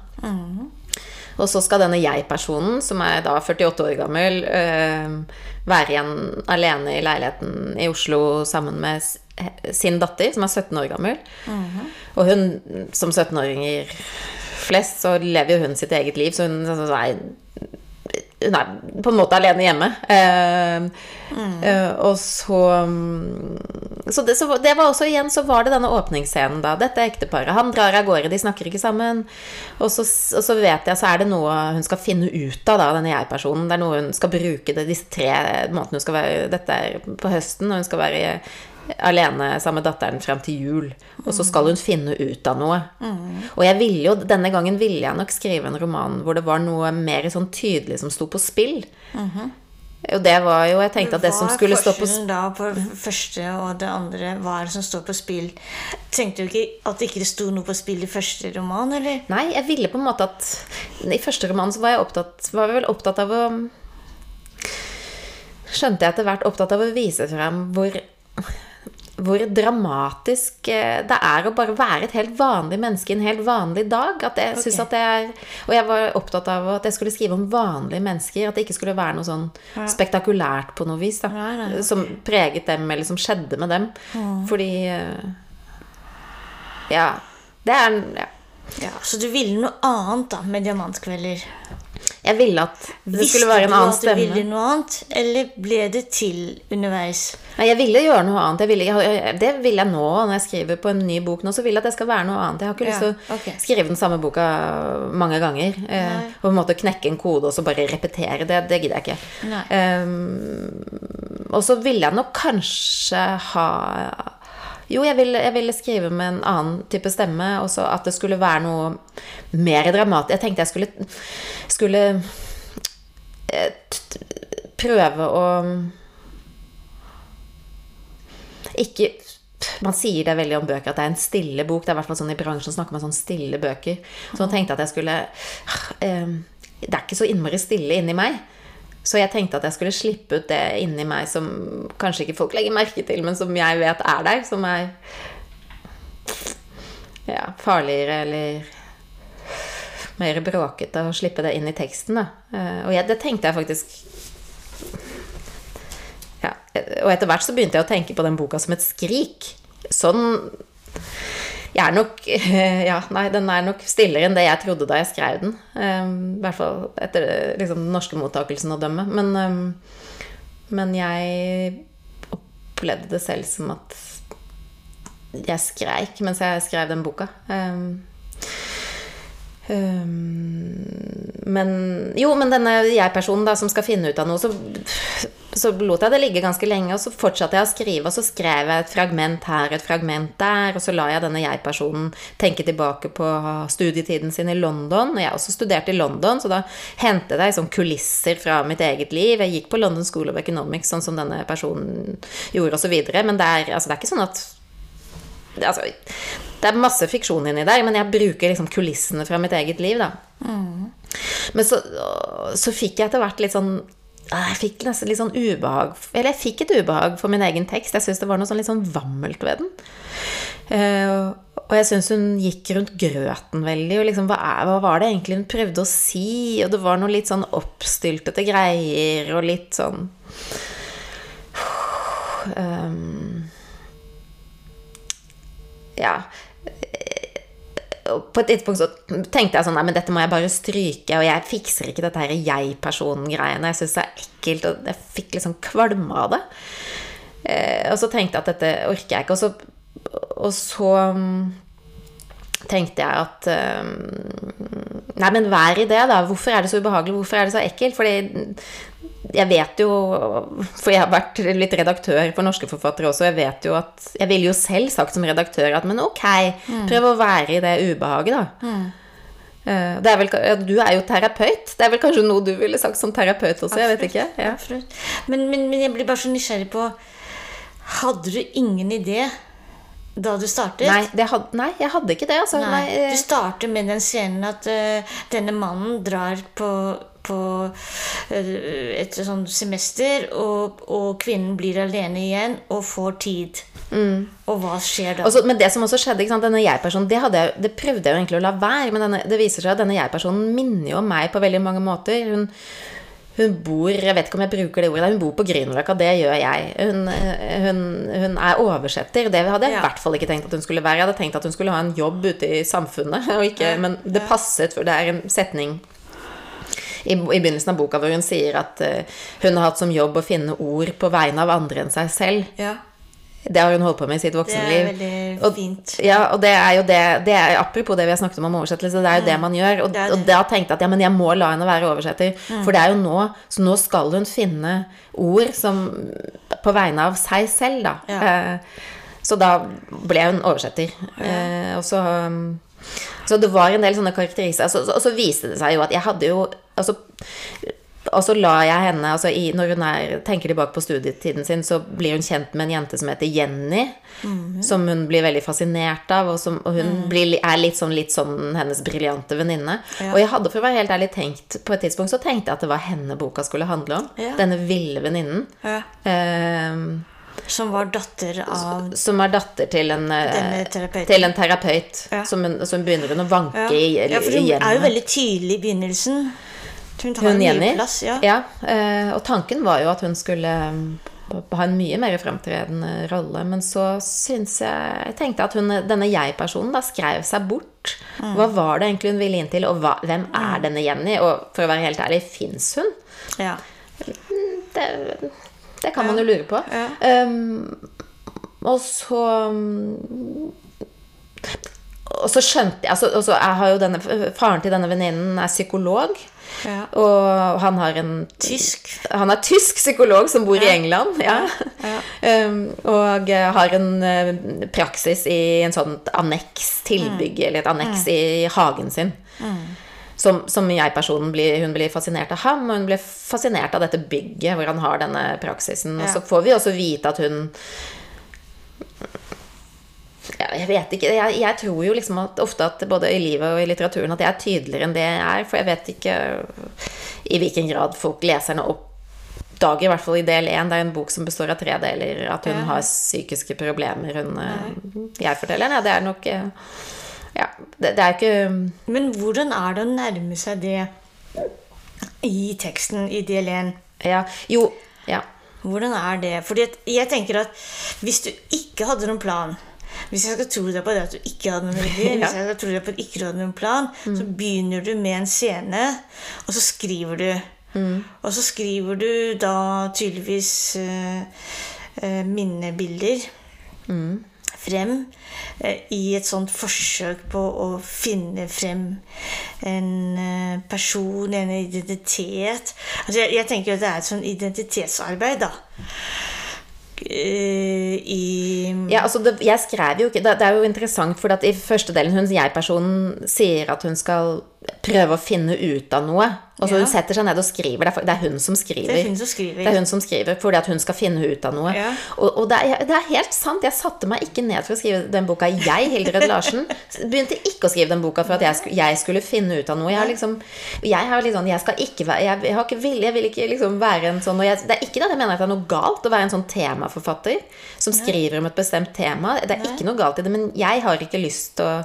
Og så skal denne jeg-personen, som er da 48 år gammel, øh, være igjen alene i leiligheten i Oslo sammen med sin datter, som er 17 år gammel. Og hun, som 17-åringer flest, så lever jo hun sitt eget liv, så hun så er hun er på en måte alene hjemme. Eh, eh, og så mm, Så, det, så det var også igjen så var det denne åpningsscenen, da. Dette ekteparet. Han drar av gårde, de snakker ikke sammen. Og så, og så vet jeg, så er det noe hun skal finne ut av, da, denne jeg-personen. Det er noe hun skal bruke det, disse tre månedene hun skal være Dette er på høsten, og hun skal være alene sammen med datteren frem til jul. Og så skal hun finne ut av noe. Og jeg ville jo, denne gangen ville jeg nok skrive en roman hvor det var noe mer sånn tydelig som sto på spill. Og det var jo Jeg tenkte at det som skulle stå på spill forskjellen da på det første og det andre? Hva er det som står på spill? Tenkte du ikke at det ikke sto noe på spill i første roman, eller? Nei, jeg ville på en måte at I første roman så var jeg opptatt, var jeg vel opptatt av å Skjønte jeg etter hvert opptatt av å vise frem hvor hvor dramatisk eh, det er å bare være et helt vanlig menneske en helt vanlig dag. At jeg okay. At det er Og jeg var opptatt av at jeg skulle skrive om vanlige mennesker. At det ikke skulle være noe sånn spektakulært på noe vis. Da, Nei, nei, ok. Som preget dem, eller som skjedde med dem. Fordi eh, Ja. Det er ja. Ja, Så du ville noe annet da med diamantkvelder? Jeg ville at det Visste skulle være en annen stemme. Visste du at du ville noe annet, eller ble det til underveis? Nei, jeg ville gjøre noe annet. Jeg ville, jeg, det vil jeg nå når jeg skriver på en ny bok. nå, Så vil jeg at det skal være noe annet. Jeg har ikke lyst til å okay. skrive den samme boka mange ganger. Eh, og på en måte knekke en kode og så bare repetere det. Det gidder jeg ikke. Um, og så ville jeg nok kanskje ha Jo, jeg ville, jeg ville skrive med en annen type stemme, og så at det skulle være noe mer dramatisk. Jeg tenkte jeg skulle, skulle eh, prøve å ikke man sier det veldig om bøker at det er en stille bok. Det er hvert sånn I bransjen snakker man sånn stille bøker. Så jeg tenkte at jeg skulle eh, Det er ikke så innmari stille inni meg. Så jeg tenkte at jeg skulle slippe ut det inni meg som kanskje ikke folk legger merke til, men som jeg vet er der. Som er ja, farligere eller mer bråkete å slippe det inn i teksten. Da. Eh, Og jeg, det tenkte jeg faktisk ja, og etter hvert så begynte jeg å tenke på den boka som et skrik. Sånn Jeg er nok Ja, nei, den er nok stillere enn det jeg trodde da jeg skrev den. Um, I hvert fall etter liksom, den norske mottakelsen å dømme. Men, um, men jeg opplevde det selv som at jeg skreik mens jeg skrev den boka. Um, men Jo, men denne jeg-personen da som skal finne ut av noe, så, så lot jeg det ligge ganske lenge, og så fortsatte jeg å skrive, og så skrev jeg et fragment her, et fragment der, og så la jeg denne jeg-personen tenke tilbake på studietiden sin i London. Og jeg også studerte i London, så da hentet jeg sånn kulisser fra mitt eget liv. Jeg gikk på London School of Economics, sånn som denne personen gjorde, videre. Men det er, altså, det er ikke sånn at altså, det er masse fiksjon inni der, men jeg bruker liksom kulissene fra mitt eget liv, da. Men så, så fikk jeg etter hvert litt sånn jeg fikk nesten litt sånn ubehag Eller jeg fikk et ubehag for min egen tekst. Jeg syns det var noe sånn litt sånn vammelt ved den. Uh, og jeg syns hun gikk rundt grøten veldig. Og liksom, hva, er, hva, var det egentlig hun prøvde å si? Og det var noe litt sånn oppstyltete greier og litt sånn um, Ja på et tidspunkt så tenkte jeg sånn Nei, men dette må jeg bare stryke, og jeg fikser ikke dette her jeg-personen-greiene. Jeg syns det er ekkelt, og jeg fikk liksom kvalme av det. Eh, og så tenkte jeg at dette orker jeg ikke. Og så, og så um, tenkte jeg at um, Nei, men vær i det, da. Hvorfor er det så ubehagelig? Hvorfor er det så ekkelt? Fordi jeg vet jo For jeg har vært litt redaktør for norske forfattere også. Jeg vet jo at Jeg ville jo selv sagt som redaktør at men ok, mm. prøv å være i det ubehaget, da. Mm. Uh, er vel, du er jo terapeut. Det er vel kanskje noe du ville sagt som terapeut også? Absolutt, jeg vet ikke. Ja. Men, men, men, jeg blir bare så nysgjerrig på Hadde du ingen idé da du startet? Nei, had, nei jeg hadde ikke det. Altså. Nei, nei, du starter med den scenen at uh, denne mannen drar på på eh, et sånt semester, og, og, kvinnen blir alene igjen og får tid. Mm. Og hva skjer da? Også, men det som også skjedde, denne jeg-personen, det, det, prøvde jeg jo egentlig å la være. Men denne, det viser seg at denne jeg-personen minner jo om meg på veldig mange måter. Hun, hun bor Jeg vet ikke om jeg bruker det ordet, hun bor på Grünerløkka. Det gjør jeg. Hun, hun, hun, er oversetter. Det hadde jeg ja. i hvert fall ikke tenkt at hun skulle være. Jeg hadde tenkt at hun skulle ha en jobb ute i samfunnet. Ikke, men det passet, for det er en setning i, i, begynnelsen av boka hvor hun sier at uh, hun har hatt som jobb å finne ord på vegne av andre enn seg selv. Ja. Det har hun holdt på med i sitt voksenliv. Det er veldig fint. Og, ja, og det er jo det, det er, Apropos det vi har snakket om om oversettelse, det er jo mm. det man gjør. Og, det det. og da tenkte jeg at ja, men jeg må la henne være oversetter. Mm. For det er jo nå Så nå skal hun finne ord som På vegne av seg selv, da. Ja. Eh, så da ble hun oversetter. Eh, og så um, så det var en del sånne karakteriser. Altså, og så viste det seg jo at jeg hadde jo altså, og så la jeg henne altså i, Når hun er, tenker tilbake på studietiden sin, så blir hun kjent med en jente som heter Jenny. Mm. Som hun blir veldig fascinert av, og, som, og hun mm. blir, er litt sånn, litt sånn hennes briljante venninne. Ja. Og jeg hadde for å være helt ærlig tenkt På et tidspunkt så tenkte jeg at det var henne boka skulle handle om. Ja. Denne ville venninnen. Ja. Uh, som var datter av Som er datter til en, eh, til en terapeut. Ja. Som, hun, som, begynner hun å vanke ja. i, ja, for hun er jo veldig tydelig i begynnelsen. Hun tar hun mye plass. Ja. ja. Eh, og tanken var jo at hun skulle mm, ha en mye mer fremtredende rolle. Men så syns jeg Jeg tenkte at hun, denne jeg-personen da skrev seg bort. Mm. Hva var det egentlig hun ville inn til, og hva, hvem er mm. denne Jenny? Og for å være helt ærlig, fins hun? Ja. Det, det kan man jo lure på. Um, og så Og så skjønte jeg altså, jeg denne, Faren til denne venninnen er psykolog. Ja. Og han har en Tysk. Han er tysk psykolog som bor ja. i England. Ja. Um, og har en uh, praksis i en sånn anneks tilbygg, mm. eller et anneks mm. i hagen sin. Mm som, som jeg-personen blir, hun blir fascinert av ham, og hun blir fascinert av dette bygget hvor han har denne praksisen. Ja. Og så får vi også vite at hun ja, jeg vet ikke. Jeg, jeg, tror jo liksom at ofte at både i livet og i litteraturen at jeg er tydeligere enn det jeg er. For jeg vet ikke i hvilken grad folk leserne oppdager, i hvert fall i del én, det er en bok som består av tre deler, at hun ja. har psykiske problemer. Hun, eh, jeg forteller, nei, det er nok eh, ja, det, det er ikke Men hvordan er det å nærme seg det i teksten i del 1? Ja, jo, ja. Hvordan er det? Fordi jeg tenker at hvis du ikke hadde noen plan hvis jeg skal tro deg på det at du ikke hadde noen idé, ja. hvis jeg skal tro deg på at du ikke hadde noen plan, mm. så begynner du med en scene, og så skriver du. Mm. Og så skriver du da tydeligvis uh, uh, minnebilder. Mm frem eh, i et sånt forsøk på å finne frem en eh, person, en identitet. Altså jeg, jeg tenker at det er et sånn identitetsarbeid, da. Eh, I ja, altså det, jeg skrev jo ikke det, det, er jo interessant, for i første delen hun jeg-personen sier at hun skal prøve å finne ut av noe. Og så Ja. hun setter seg ned og skriver. Det er, det er hun som skriver. Det er hun som skriver. Det er hun som skriver fordi at hun skal finne ut av noe. Ja. Og, og det, er, det er helt sant. Jeg satte meg ikke ned for å skrive den boka. Jeg, Hildred Larsen, begynte ikke å skrive den boka for at jeg skulle, jeg skulle finne ut av noe. Jeg har liksom Jeg har sånn Jeg skal ikke være Jeg, jeg har ikke vilje, jeg vil ikke liksom være en sånn og jeg, Det er ikke det at jeg mener at det er noe galt å være en sånn temaforfatter som skriver om et bestemt tema. Det er ikke noe galt i det, men jeg har ikke lyst til å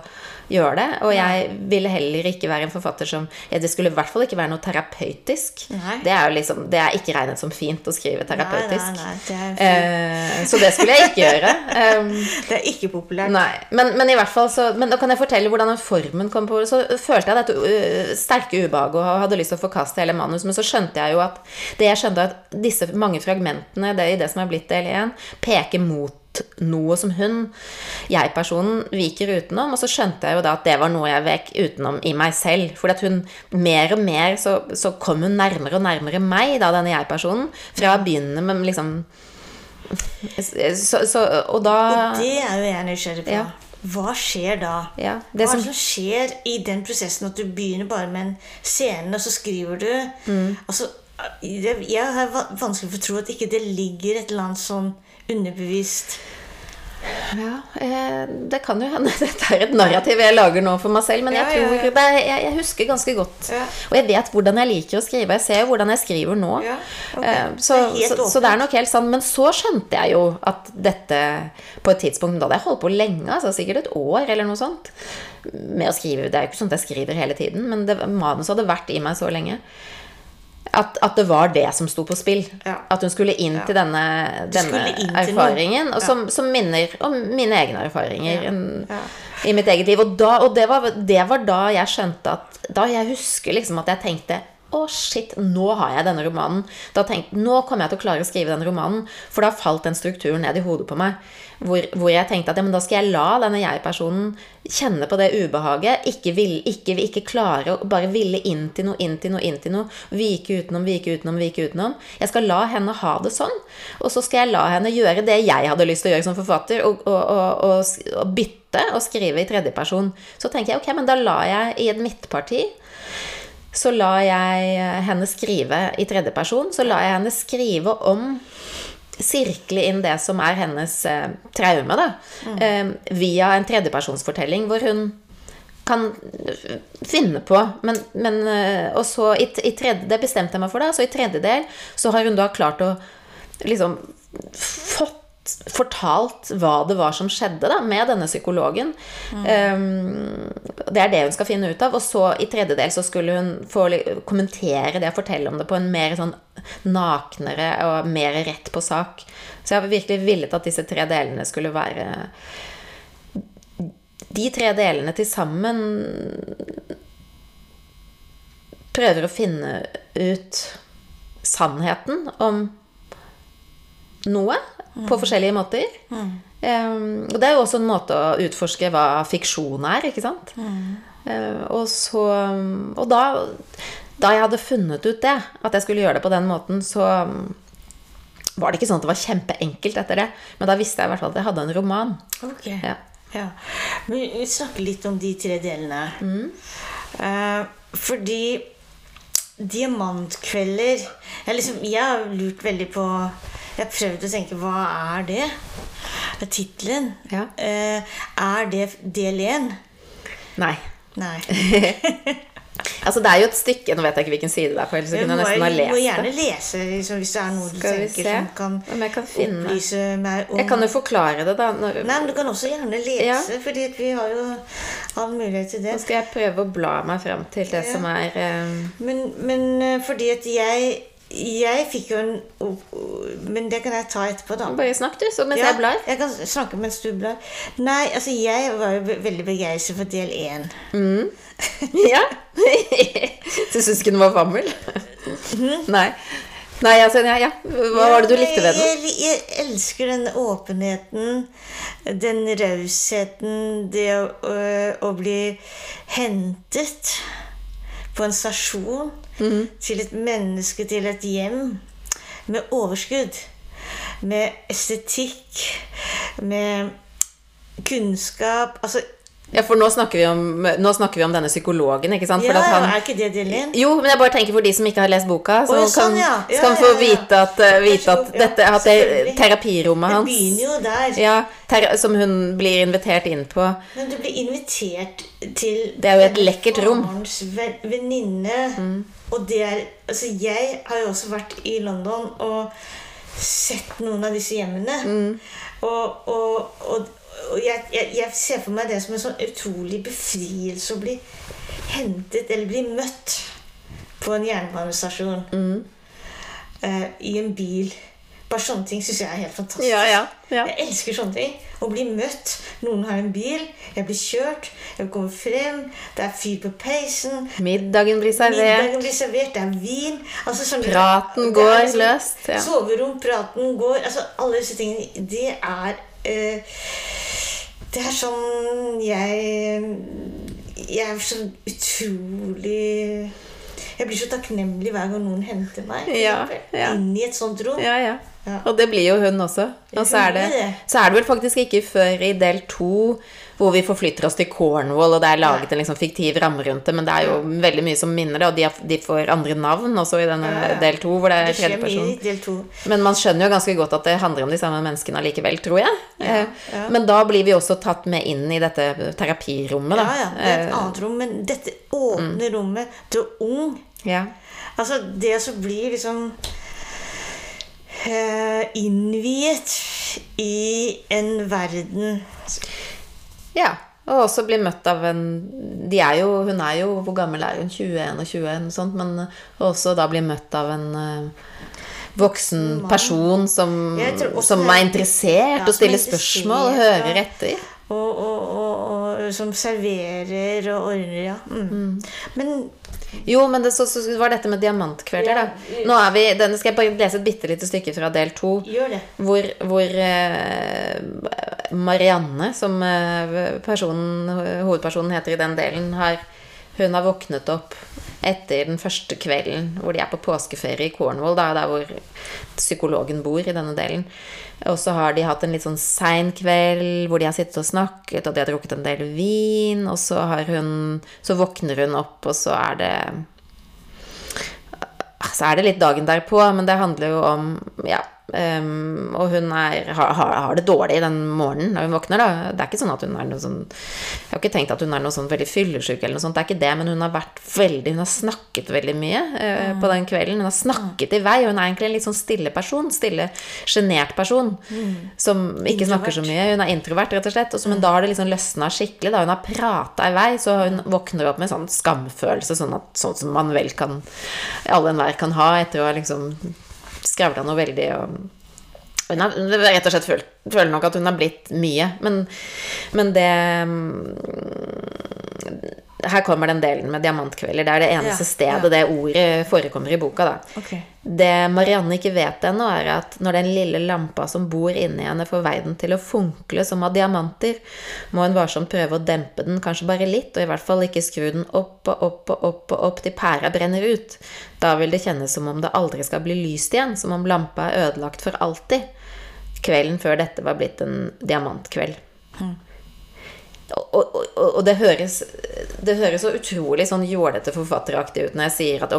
gjøre det. Og jeg ville heller ikke være en forfatter som ja, Det skulle i hvert fall ikke være noe terapeutisk. Det er jo liksom Det er ikke regnet som fint å skrive terapeutisk. Nei, nei, nei, det Eh, så det skulle jeg ikke gjøre. Um, det er ikke populært. men, men i hvert fall så Men da kan jeg fortelle hvordan den formen kom på. Så følte jeg dette uh, sterke ubehaget og hadde lyst til å forkaste hele manus. Men så skjønte jeg jo at det jeg skjønte at disse mange fragmentene det, i det som er blitt del 1, peker mot noe som hun, jeg-personen, viker utenom. Og så skjønte jeg jo da at det var noe jeg vek utenom i meg selv. For at hun mer og mer så, så kom hun nærmere og nærmere meg, da, denne jeg-personen. Fra å begynne med liksom så, så, Og da Og det er jo jeg nysgjerrig på. Ja. Hva skjer da? Ja, Hva er det som skjer i den prosessen at du begynner bare med en scene, og så skriver du? Mm. Altså, jeg har vanskelig for å tro at ikke det ligger et eller annet sånn underbevisst Ja, eh, det kan jo hende dette er et narrativ jeg lager nå for meg selv, men jeg Ja, tror ja, ja. Det jeg, jeg husker ganske godt. Og jeg vet hvordan jeg liker å skrive. Jeg ser jo hvordan jeg skriver nå. Ja, ok. Eh, så, Det så, så det er nok helt sant. Men så skjønte jeg jo at dette på et tidspunkt Da hadde jeg holdt på lenge, altså sikkert et år eller noe sånt, med å skrive. Det er jo ikke sånn at jeg skriver hele tiden, men det, manuset hadde vært i meg så lenge. At, at det var det som sto på spill. Ja. At hun skulle inn til denne, denne inn til erfaringen. Og Ja. som, som minner om mine egne erfaringer Ja. en- Ja. i mitt eget liv. Og, da, og det, var, det var da jeg skjønte at Da jeg husker liksom at jeg tenkte å, shit, nå har jeg denne romanen. Da tenkte, Nå kommer jeg til å klare å skrive den romanen. For da falt den strukturen ned i hodet på meg. Hvor, hvor jeg tenkte at ja, men da skal jeg la denne jeg-personen kjenne på det ubehaget. Ikke, vil, ikke, ikke klare å bare ville inn til noe, inn til noe, inn til noe. Vike utenom, vike utenom, vike utenom. Jeg skal la henne ha det sånn. Og så skal jeg la henne gjøre det jeg hadde lyst til å gjøre som forfatter. Og, og, og, og, bytte og skrive i tredjeperson. Så tenker jeg ok, men da lar jeg i et midtparti så lar jeg henne skrive i tredjeperson. Så lar jeg henne skrive om Sirkle inn det som er hennes eh, traume, da. Eh, via en tredjepersonsfortelling hvor hun kan finne på. Men, men eh, Og så i, i tredje, Det bestemte jeg meg for, da. Så i tredjedel så har hun da klart å liksom fått fortalt hva det var som skjedde da, med denne psykologen. Um, det er det hun skal finne ut av. Og så i tredjedel så skulle hun få kommentere det og fortelle om det på en mer sånn naknere og mer rett på sak. Så jeg har virkelig villet at disse tre delene skulle være De tre delene til sammen prøver å finne ut sannheten om noe på forskjellige måter. Um, og det er jo også en måte å utforske hva fiksjon er, ikke sant? Uh, og så Og da, da jeg hadde funnet ut det, at jeg skulle gjøre det på den måten, så um, var det ikke sånn at det var kjempeenkelt etter det. Men da visste jeg i hvert fall at jeg hadde en roman. Ok. Ja. Ja. Men vi snakker litt om de tre delene. Mm. Uh, fordi diamantkvelder jeg, liksom, jeg har lurt veldig på Jeg har prøvd å tenke hva er det? Tittelen. Ja. Uh, er det del én? Nei. Nei. Altså, det er jo et stykke Nå vet jeg ikke hvilken side det er på, ellers kunne jeg nesten ha lest det. du må gjerne lese liksom, hvis det er noe du Skal tenker som kan, jeg kan opplyse meg om Jeg kan jo forklare det, da. Når, Nei, men du kan også gjerne lese, Ja. fordi vi har jo all mulighet til det. Nå skal jeg prøve å bla meg fram til det Ja. som er um, Men, men eh, fordi at jeg Jeg fikk jo en Men det kan jeg ta etterpå, da. Bare snakk, du, så mens Ja, jeg blar. jeg kan snakke mens du blar. Nei, altså jeg var jo veldig begeistret for del én. Ja. du syns ikke den var vammel? Nei. Nei, altså, ja, ja. Hva var det du likte ved den? Jeg, jeg elsker den åpenheten, den rausheten, det å, øh, å bli hentet på en stasjon Mhm. til et menneske, til et hjem, med overskudd. Med estetikk, med kunnskap Altså Ja, for nå snakker vi om, nå snakker vi om denne psykologen, ikke sant? For Ja, han, er ikke det Dylan? jo, men jeg bare tenker for de som ikke har lest boka, så Å, ja, kan, sånn, ja. Ja, ja, få vite at, uh, vite at. Dette at det, terapirommet Det begynner jo der. ja, ter som hun blir invitert inn på. Men du blir invitert til Det er jo et lekkert rom. Mm. farens venninne. Og det er Altså, jeg har jo også vært i London og sett noen av disse hjemmene. Mm. Og, og, og, og jeg, jeg, jeg ser for meg det som en sånn utrolig befrielse å bli hentet eller bli møtt på en jernbanestasjon. Mm. Uh, I en bil. Bare sånne ting syns jeg er helt fantastisk. Ja, ja, ja. Jeg elsker sånne ting. Å bli møtt. Noen har en bil, jeg blir kjørt, jeg kommer frem, det er fyr på peisen. Middagen blir servert. Middagen blir servert, det er vin. Altså, sånn- Praten går liksom- løst. Soverom, praten går altså Alle disse tingene. Det er Det er sånn jeg Jeg er så utrolig Jeg blir så takknemlig hver gang noen henter meg Ja, ja. inn i et sånt rom. Ja, ja. Ja. Og det blir jo hun også. Og så er, det, det. så er det vel faktisk ikke før i del to hvor vi forflytter oss til Cornwall, og det er laget en liksom fiktiv ramme rundt det, men det er jo veldig mye som minner det, og de, har, de får andre navn også i denne Ja, ja. del to, hvor det er tredje person. Men man skjønner jo ganske godt at det handler om de samme menneskene allikevel, tror jeg. Ja, Eh, ja. Men da blir vi også tatt med inn i dette terapirommet, da. ja, det er et Eh, annet rom, men dette åpne rommet til ung. ja. Altså, det å bli liksom eh, innviet i en verden Ja. Og også bli møtt av en de er jo, Hun er jo Hvor gammel er hun? 21 og 21 og sånt. Men også da bli møtt av en eh, voksen person som, som er interessert Ja, og stiller er spørsmål og hører etter. og, og, og, og som serverer og ordner, ja. Mm. Men Jo, men det, så, så var dette med diamantkvelder, da. Nå er vi, denne skal jeg bare lese et bitte lite stykke fra del to. Hvor, hvor eh, Marianne, som eh, personen, hovedpersonen heter i den delen, har, hun har våknet opp etter den første kvelden hvor de er på påskeferie i Cornwall, da, der hvor psykologen bor i denne delen. Og så har de hatt en litt sånn sein kveld hvor de har sittet og snakket, og de har drukket en del vin, og så hun Så våkner hun opp, og så er det så er det litt dagen derpå, men det handler jo om Ja. Ehm, og hun er, har, har det dårlig den morgenen når hun våkner. da. Det er ikke sånn at hun er noe sånn Jeg har ikke tenkt at hun er noe sånn veldig fyllesyk, eller noe sånt. Det er ikke det, men hun har vært veldig Hun har snakket veldig mye eh, på den kvelden. Hun har snakket i vei, og hun er egentlig en litt sånn stille person. Stille, sjenert person. Som ikke snakker så mye. Hun er introvert, rett og slett. Og så, men da har det liksom løsna skikkelig. da Hun har prata i vei, så hun våkner opp med en sånn skamfølelse, sånn, at, sånn som man vel kan Alle enhver kan ha etter å ha liksom skravla noe veldig og hun har rett og slett føler nok at hun har blitt mye, men, men det mm, Her kommer den delen med diamantkvelder. Det er det eneste Ja, stedet ja. det ordet forekommer i boka. da. Okay. Det Marianne ikke vet ennå, er at når den lille lampa som bor inni henne, får verden til å funkle som av diamanter, må hun varsomt prøve å dempe den, kanskje bare litt, og i hvert fall ikke skru den opp og opp og opp og opp til pæra brenner ut. Da vil det kjennes som om det aldri skal bli lyst igjen, som om lampa er ødelagt for alltid. Kvelden før dette var blitt en diamantkveld. Og, og, og, og det høres Det høres så utrolig sånn jålete forfatteraktig ut når jeg sier at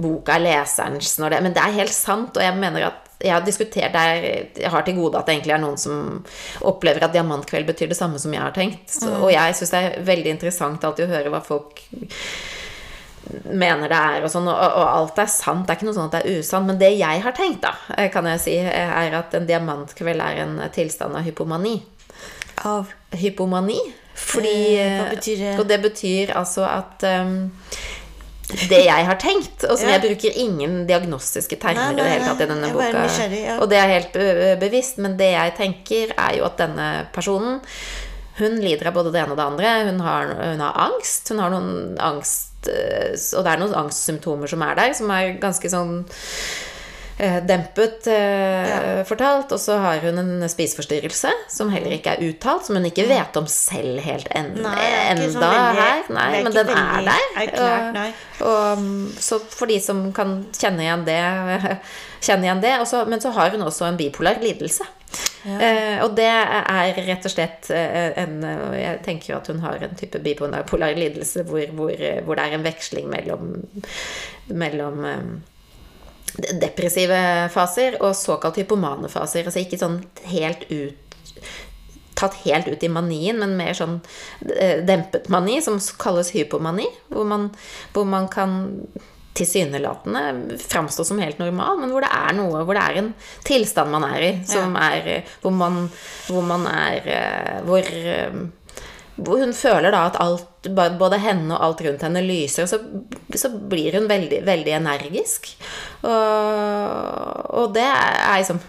boka er leserens når det, Men det er helt sant, og jeg mener at jeg har diskutert det Jeg har til gode at det egentlig er noen som opplever at diamantkveld betyr det samme som jeg har tenkt. Så, og jeg syns det er veldig interessant alltid å høre hva folk mener det er, og sånn, og, og alt er sant. Det er ikke noe sånn at det er usant. Men det jeg har tenkt, da, kan jeg si, er at en diamantkveld er en tilstand av hypomani Av hypomani. Fordi Eh, hva betyr det? Og det betyr altså at um, det jeg har tenkt, og som Ja. jeg bruker ingen diagnostiske termer i det hele tatt i denne boka, ja. og det er helt bevisst, men det jeg tenker, er jo at denne personen hun lider av både det ene og det andre. Hun har, hun har angst. Hun har noen angst eh, Og det er noen angstsymptomer som er der, som er ganske sånn eh, dempet ja. fortalt. Og så har hun en spiseforstyrrelse som heller ikke er uttalt, som hun ikke vet om selv helt en, Nei, enda sånn veldig- her. Nei, men den er der. erklært. Og, og, mm, så for de som kan kjenne igjen det, kjenne igjen det. også, men så har hun også en bipolar lidelse. Eh, og det er rett og slett eh, en Jeg tenker jo at hun har en type bipolar lidelse hvor, hvor, hvor det er en veksling mellom, mellom eh, depressive faser og såkalt hypomane faser. Altså ikke sånn helt ut tatt helt ut i manien, men mer sånn eh, dempet mani, som kalles hypomani. Hvor man, hvor man kan tilsynelatende framstå som helt normal, men hvor det er noe Hvor det er en tilstand man er i, som ja. er Hvor man, hvor man er eh, hvor hun føler da at alt, både henne og alt rundt henne lyser, og så, så blir hun veldig, veldig energisk. Og, og det er liksom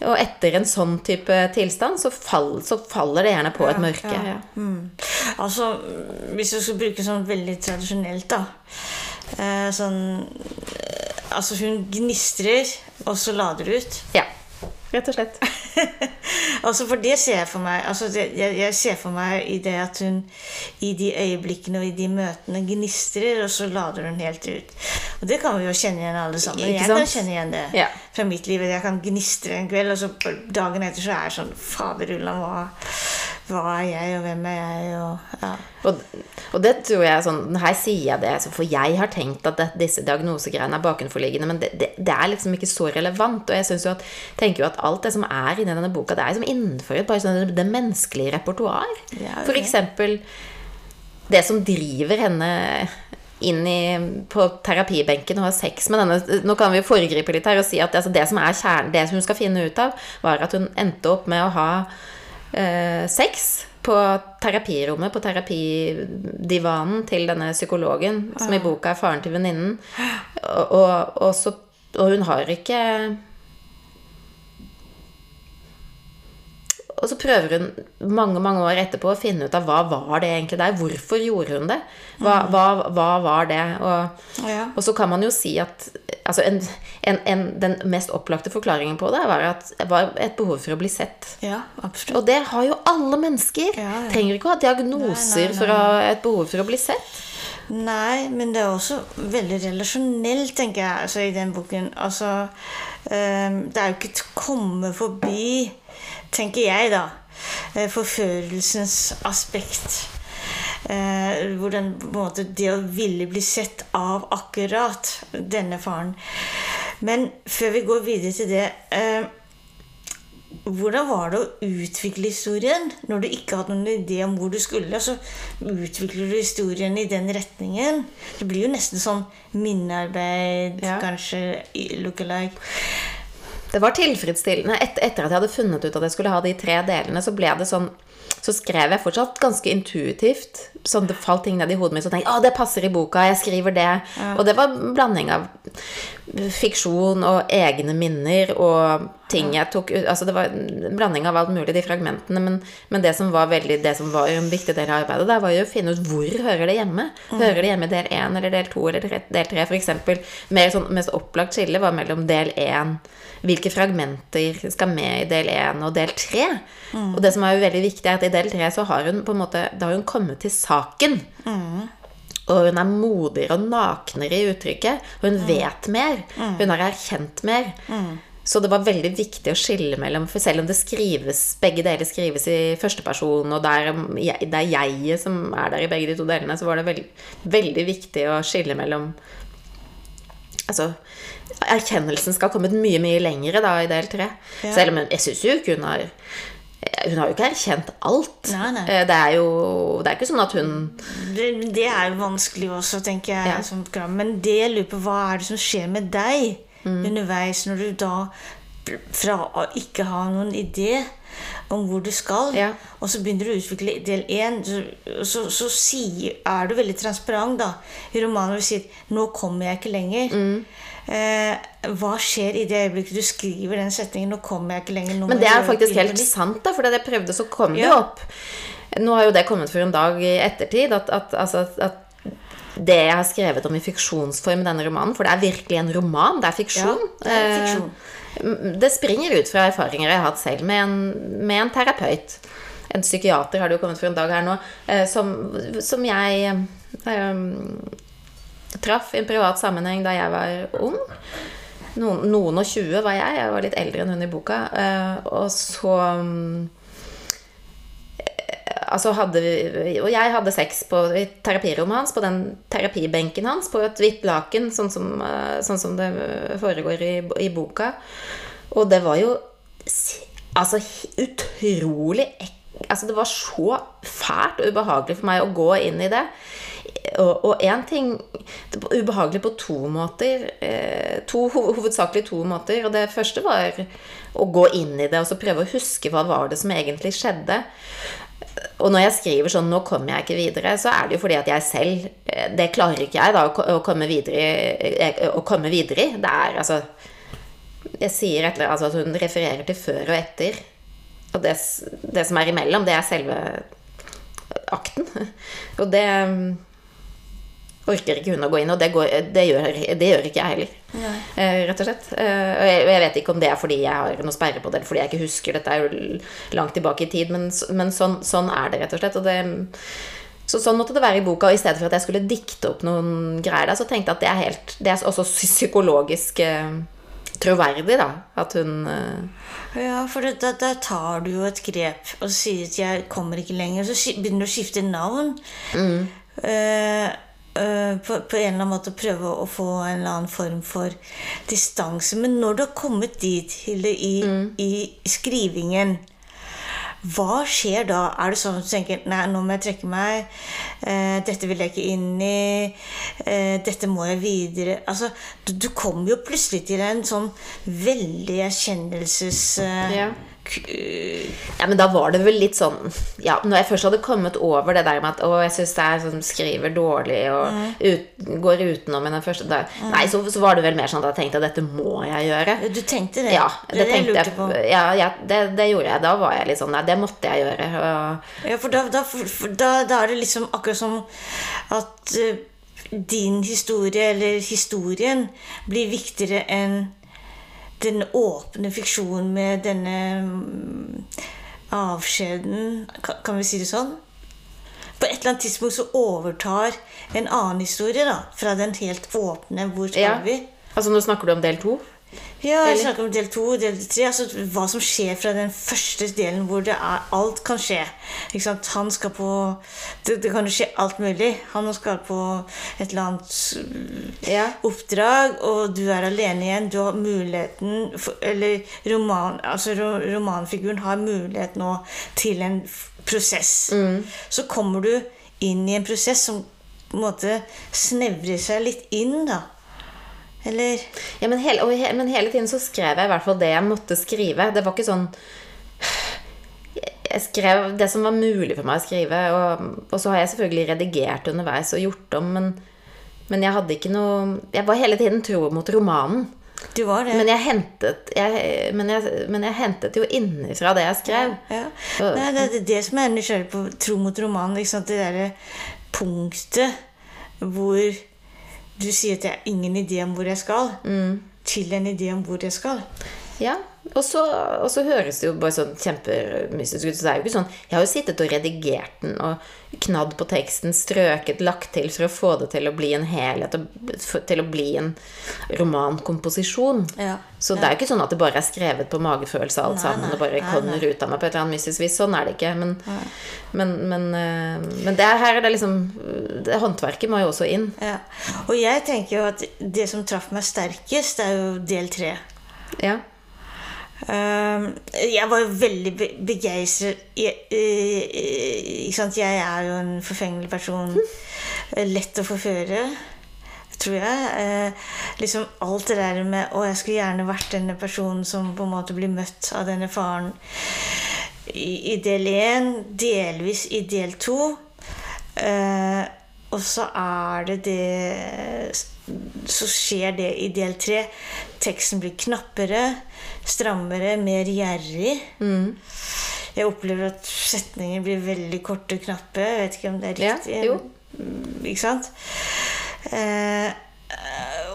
Og etter en sånn type tilstand, så, fall, så faller det gjerne på et mørke. Ja, ja. Mm. Altså, hvis du skal bruke sånn veldig tradisjonelt, da Eh, sånn eh, Altså, hun gnistrer, og så lader ut. Ja. Rett og slett. altså, for det ser jeg for meg altså det, jeg, jeg, ser for meg i det at hun i de øyeblikkene og i de møtene gnistrer, og så lader hun helt ut. Og det kan vi jo kjenne igjen alle sammen. Jeg kan kjenne igjen det ja. fra mitt liv. Jeg kan gnistre en kveld, og så dagen etter så er jeg sånn Faderullan, hva hva er jeg, og hvem er jeg? Og, ja. og, og, det tror jeg sånn Her sier jeg det, for jeg har tenkt at det, disse diagnosegreiene er bakenforliggende, men det, det, det, er liksom ikke så relevant. Og jeg synes jo at, tenker jo at alt det som er inni denne boka, det er liksom innenfor bare sånn det menneskelige repertoar. Ja, okay. Eksempel det som driver henne inn i, på terapibenken og ha sex med denne Nå kan vi foregripe litt her og si at altså, det som er kjernen, det som hun skal finne ut av, var at hun endte opp med å ha eh, sex på terapirommet, på terapidivanen til denne psykologen, som i boka er faren til venninnen. Og, og, og, og hun har ikke Og så prøver hun mange mange år etterpå å finne ut av hva var det egentlig der. Hvorfor gjorde hun det? Hva, mm. hva, hva var det? Og, ja. og, så kan man jo si at altså en, en, en, den mest opplagte forklaringen på det var at var et behov for å bli sett. Ja, absolutt. Og det har jo alle mennesker. Ja. Trenger ikke å ha diagnoser nei, nei, nei. for å et behov for å bli sett. Nei, men det er også veldig relasjonelt, tenker jeg, altså, i den boken. Altså, um, det er jo ikke å komme forbi tenker jeg, da. Eh, forførelsens aspekt. Eh, hvor den, måte, det å ville bli sett av akkurat denne faren. Men før vi går videre til det eh, Hvordan var det å utvikle historien når du ikke hadde noen idé om hvor du skulle? Så utvikler du historien i den retningen. Det blir jo nesten sånn minnearbeid, ja. kanskje look-alike. Det var tilfredsstillende. Et, etter at jeg hadde funnet ut at jeg skulle ha de tre delene, så ble det sånn så skrev jeg fortsatt ganske intuitivt. Sånn det falt ting ned i hodet mitt, så tenkte jeg å, det passer i boka, jeg skriver det. Ja. Og det var en blanding av fiksjon og egne minner og ting jeg tok ut Altså det var en blanding av alt mulig, de fragmentene. Men, men det som var veldig, det som var en viktig del av arbeidet, der var jo å finne ut hvor hører det hjemme. Mm. Hører det hjemme i del én eller del to eller del tre? F.eks. mer sånn mest opplagt skille var mellom del én hvilke fragmenter skal med i del 1 og del 3. Mm. Og det som er jo veldig viktig, er at i del 3 så har hun på en måte Da har hun kommet til saken. Mm. Og hun er modigere og naknere i uttrykket. Og hun mm. vet mer. Mm. Hun har erkjent mer. Mm. Så det var veldig viktig å skille mellom For selv om det skrives, begge deler skrives i førsteperson, og det er, det er jeget som er der i begge de to delene, så var det veld, veldig viktig å skille mellom Altså erkjennelsen skal ha kommet mye, mye lengre da i del tre. Ja. Selv om jeg syns jo ikke hun har hun har jo ikke erkjent alt. Nei, nei. Eh, det er jo Det er ikke sånn at hun Det, det er jo vanskelig også, tenker jeg. Ja. Men det jeg lurer på, hva er det som skjer med deg mm. underveis, når du da fra å ikke ha noen idé om hvor du skal, ja. og så begynner du å utvikle del én, så, så, så sier, er du veldig transparent da, i romanen hvor du sier 'Nå kommer jeg ikke lenger'. Mm. Eh, hva skjer i det øyeblikket du skriver den setningen? Nå kommer jeg ikke lenger. Men det er faktisk helt sant, da, for da jeg prøvde, så kom ja. det opp. Nå har jo det kommet for en dag i ettertid, at, at, altså, at det jeg har skrevet om i fiksjonsform i denne romanen, for det er virkelig en roman, det er fiksjon. Ja, det, er fiksjon. Eh, det springer ut fra erfaringer jeg har hatt selv med en, med en terapeut. En psykiater har det jo kommet for en dag her nå, eh, som, som jeg um, traff i en privat sammenheng da jeg var ung. noen, noen og 20 var jeg. Jeg var litt eldre enn hun i boka. Eh, og så mm, Altså hadde og jeg hadde sex på i terapirommet hans, på den terapibenken hans, på et hvitt laken, sånn som, eh, sånn som det foregår i, i boka. Og det var jo altså utrolig Altså det var så fælt og ubehagelig for meg å gå inn i det. Og, én ting det var Ubehagelig på to måter. Eh, to, hovedsakelig to måter. Og det første var å gå inn i det og så prøve å huske hva var det som egentlig skjedde. Og når jeg skriver sånn 'nå kommer jeg ikke videre', så er det jo fordi at jeg selv eh, Det klarer ikke jeg da å komme videre i. eh, Å komme videre i. Det er altså Jeg sier et eller annet, altså at hun refererer til før og etter. Og det, det som er imellom, det er selve akten. Og det mm, orker ikke hun å gå inn, og det, går, det, gjør, det gjør ikke jeg heller. Eh, rett og slett. Eh, og jeg, jeg vet ikke om det er fordi jeg har noe sperre på det, eller fordi jeg ikke husker. Dette er jo langt tilbake i tid, men, men sånn, sånn er det, rett og slett. Og det, så sånn måtte det være i boka. Og i stedet for at jeg skulle dikte opp noen greier der, så tenkte jeg at det er, helt, det er også psykologisk eh, troverdig, da. At hun Ja, for da, tar du jo et grep og sier at 'jeg kommer ikke lenger', så begynner du å skifte navn. Mm. eh, på, på en eller annen måte prøve å få en eller annen form for distanse. Men når du har kommet dit, Hilde, i, i skrivingen hva skjer da? Er det sånn at du tenker Nei, nå må jeg trekke meg. Eh, dette vil jeg ikke inn i. Eh, dette må jeg videre Altså, du, du kommer jo plutselig til en sånn veldig erkjennelses... Eh, Ja. Eh, Ja, men da var det vel litt sånn Ja, når jeg først hadde kommet over det der med at Å, jeg syns er sånn skriver dårlig og ut, går utenom i den første dag Nei, så, så var det vel mer sånn at jeg tenkte at dette må jeg gjøre. du tenkte det? Ja, det, det tenkte jeg jeg. Ja, ja det, det gjorde jeg. Da var jeg litt sånn Nei, det måtte jeg gjøre. Og, Ja, for da, da, for da, da er det liksom akkurat som at uh, din historie, eller historien, blir viktigere enn den åpne fiksjonen med denne mm, avskjeden kan, kan vi si det sånn? På et eller annet tidspunkt så overtar en annen historie da, fra den helt åpne 'Hvor skal ja. vi?' Altså, nå snakker du om del to? Ja, jeg snakker om del to og del tre. Altså hva som skjer fra den første delen hvor det er, alt kan skje. Han skal på det, det kan jo skje alt mulig. Han skal på et eller annet uh, Ja. oppdrag, og du er alene igjen. Du har muligheten for, Eller roman, altså romanfiguren har mulighet nå til en prosess. prosess. Så kommer du inn i en prosess som på en måte snevrer seg litt inn, da. Eller Ja, men hele, og men hele tiden så skrev jeg i hvert fall det jeg måtte skrive. Det var ikke sånn Jeg skrev det som var mulig for meg å skrive, og, og så har jeg selvfølgelig redigert underveis og gjort om, men, men jeg hadde ikke noe Jeg var hele tiden tro mot romanen. du var det. Men jeg hentet, jeg, men jeg, men jeg hentet jo innenfra det jeg skrev. Ja. Nei, det er det som er nysgjerrig på tro mot romanen. Liksom. Det derre punktet hvor du sier at 'jeg har ingen idé om hvor jeg skal', til en idé om hvor jeg skal. Ja, og så, og så høres det jo bare sånn kjempemystisk ut. Så det er jo ikke sånn Jeg har jo sittet og redigert den og knadd på teksten, strøket, lagt til for å få det til å bli en helhet, til å bli en romankomposisjon. Ja. Så det er jo ikke sånn at det bare er skrevet på magefølelse alt Nei, sammen nei, og bare kommer ut av meg på et eller annet mystisk vis. Sånn er det ikke. Men, men, men, eh, men det her er det liksom det, Håndverket må jo også inn. Ja. Og jeg tenker jo at det som traff meg sterkest, er jo del tre. Ja. Um, jeg var jo veldig begeistret. Ikke sant? jeg er jo en forfengelig person. Eh, Lett å forføre, tror jeg. Eh, liksom alt det der med Å, jeg skulle gjerne vært denne personen som på en måte blir møtt av denne faren i, i del én, delvis i del to. Eh, og så er det det Så skjer det i del tre. Teksten blir knappere, strammere, mer gjerrig. Jeg opplever at setninger blir veldig korte og knappe. Jeg vet ikke om det er Ja, riktig. jo. Mm, Ikke sant? Eh,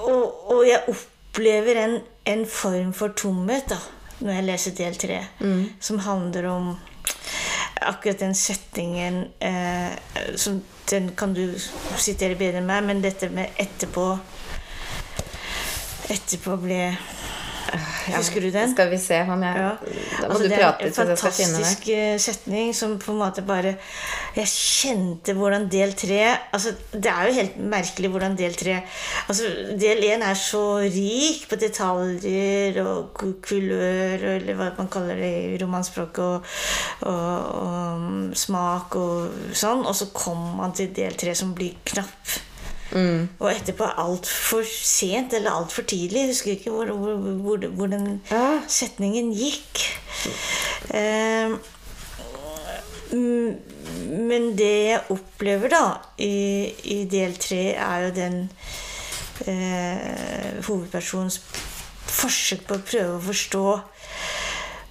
og, og jeg opplever en, en form for tomhet da, når jeg leser del tre, som handler om akkurat den setningen eh, som Den kan du sitere bedre enn meg, men dette med etterpå etterpå ble Husker du den? Skal vi se om jeg Ja. Da må Altså, du er prate til jeg skal finne det. fantastisk eh, setning som på en måte bare Jeg kjente hvordan del tre altså, Det er jo helt merkelig hvordan del tre altså, Del én er så rik på detaljer og kulør, eller hva man kaller det i romanspråk, og, og, og smak og sånn. Og så kommer man til del tre, som blir knapp. Og etterpå altfor sent eller altfor tidlig. Jeg husker ikke hvor, hvor, hvor, hvor den Ja. setningen gikk. Mm, men det jeg opplever da i, i del tre, er jo den eh, hovedpersonens forsøk på å prøve å forstå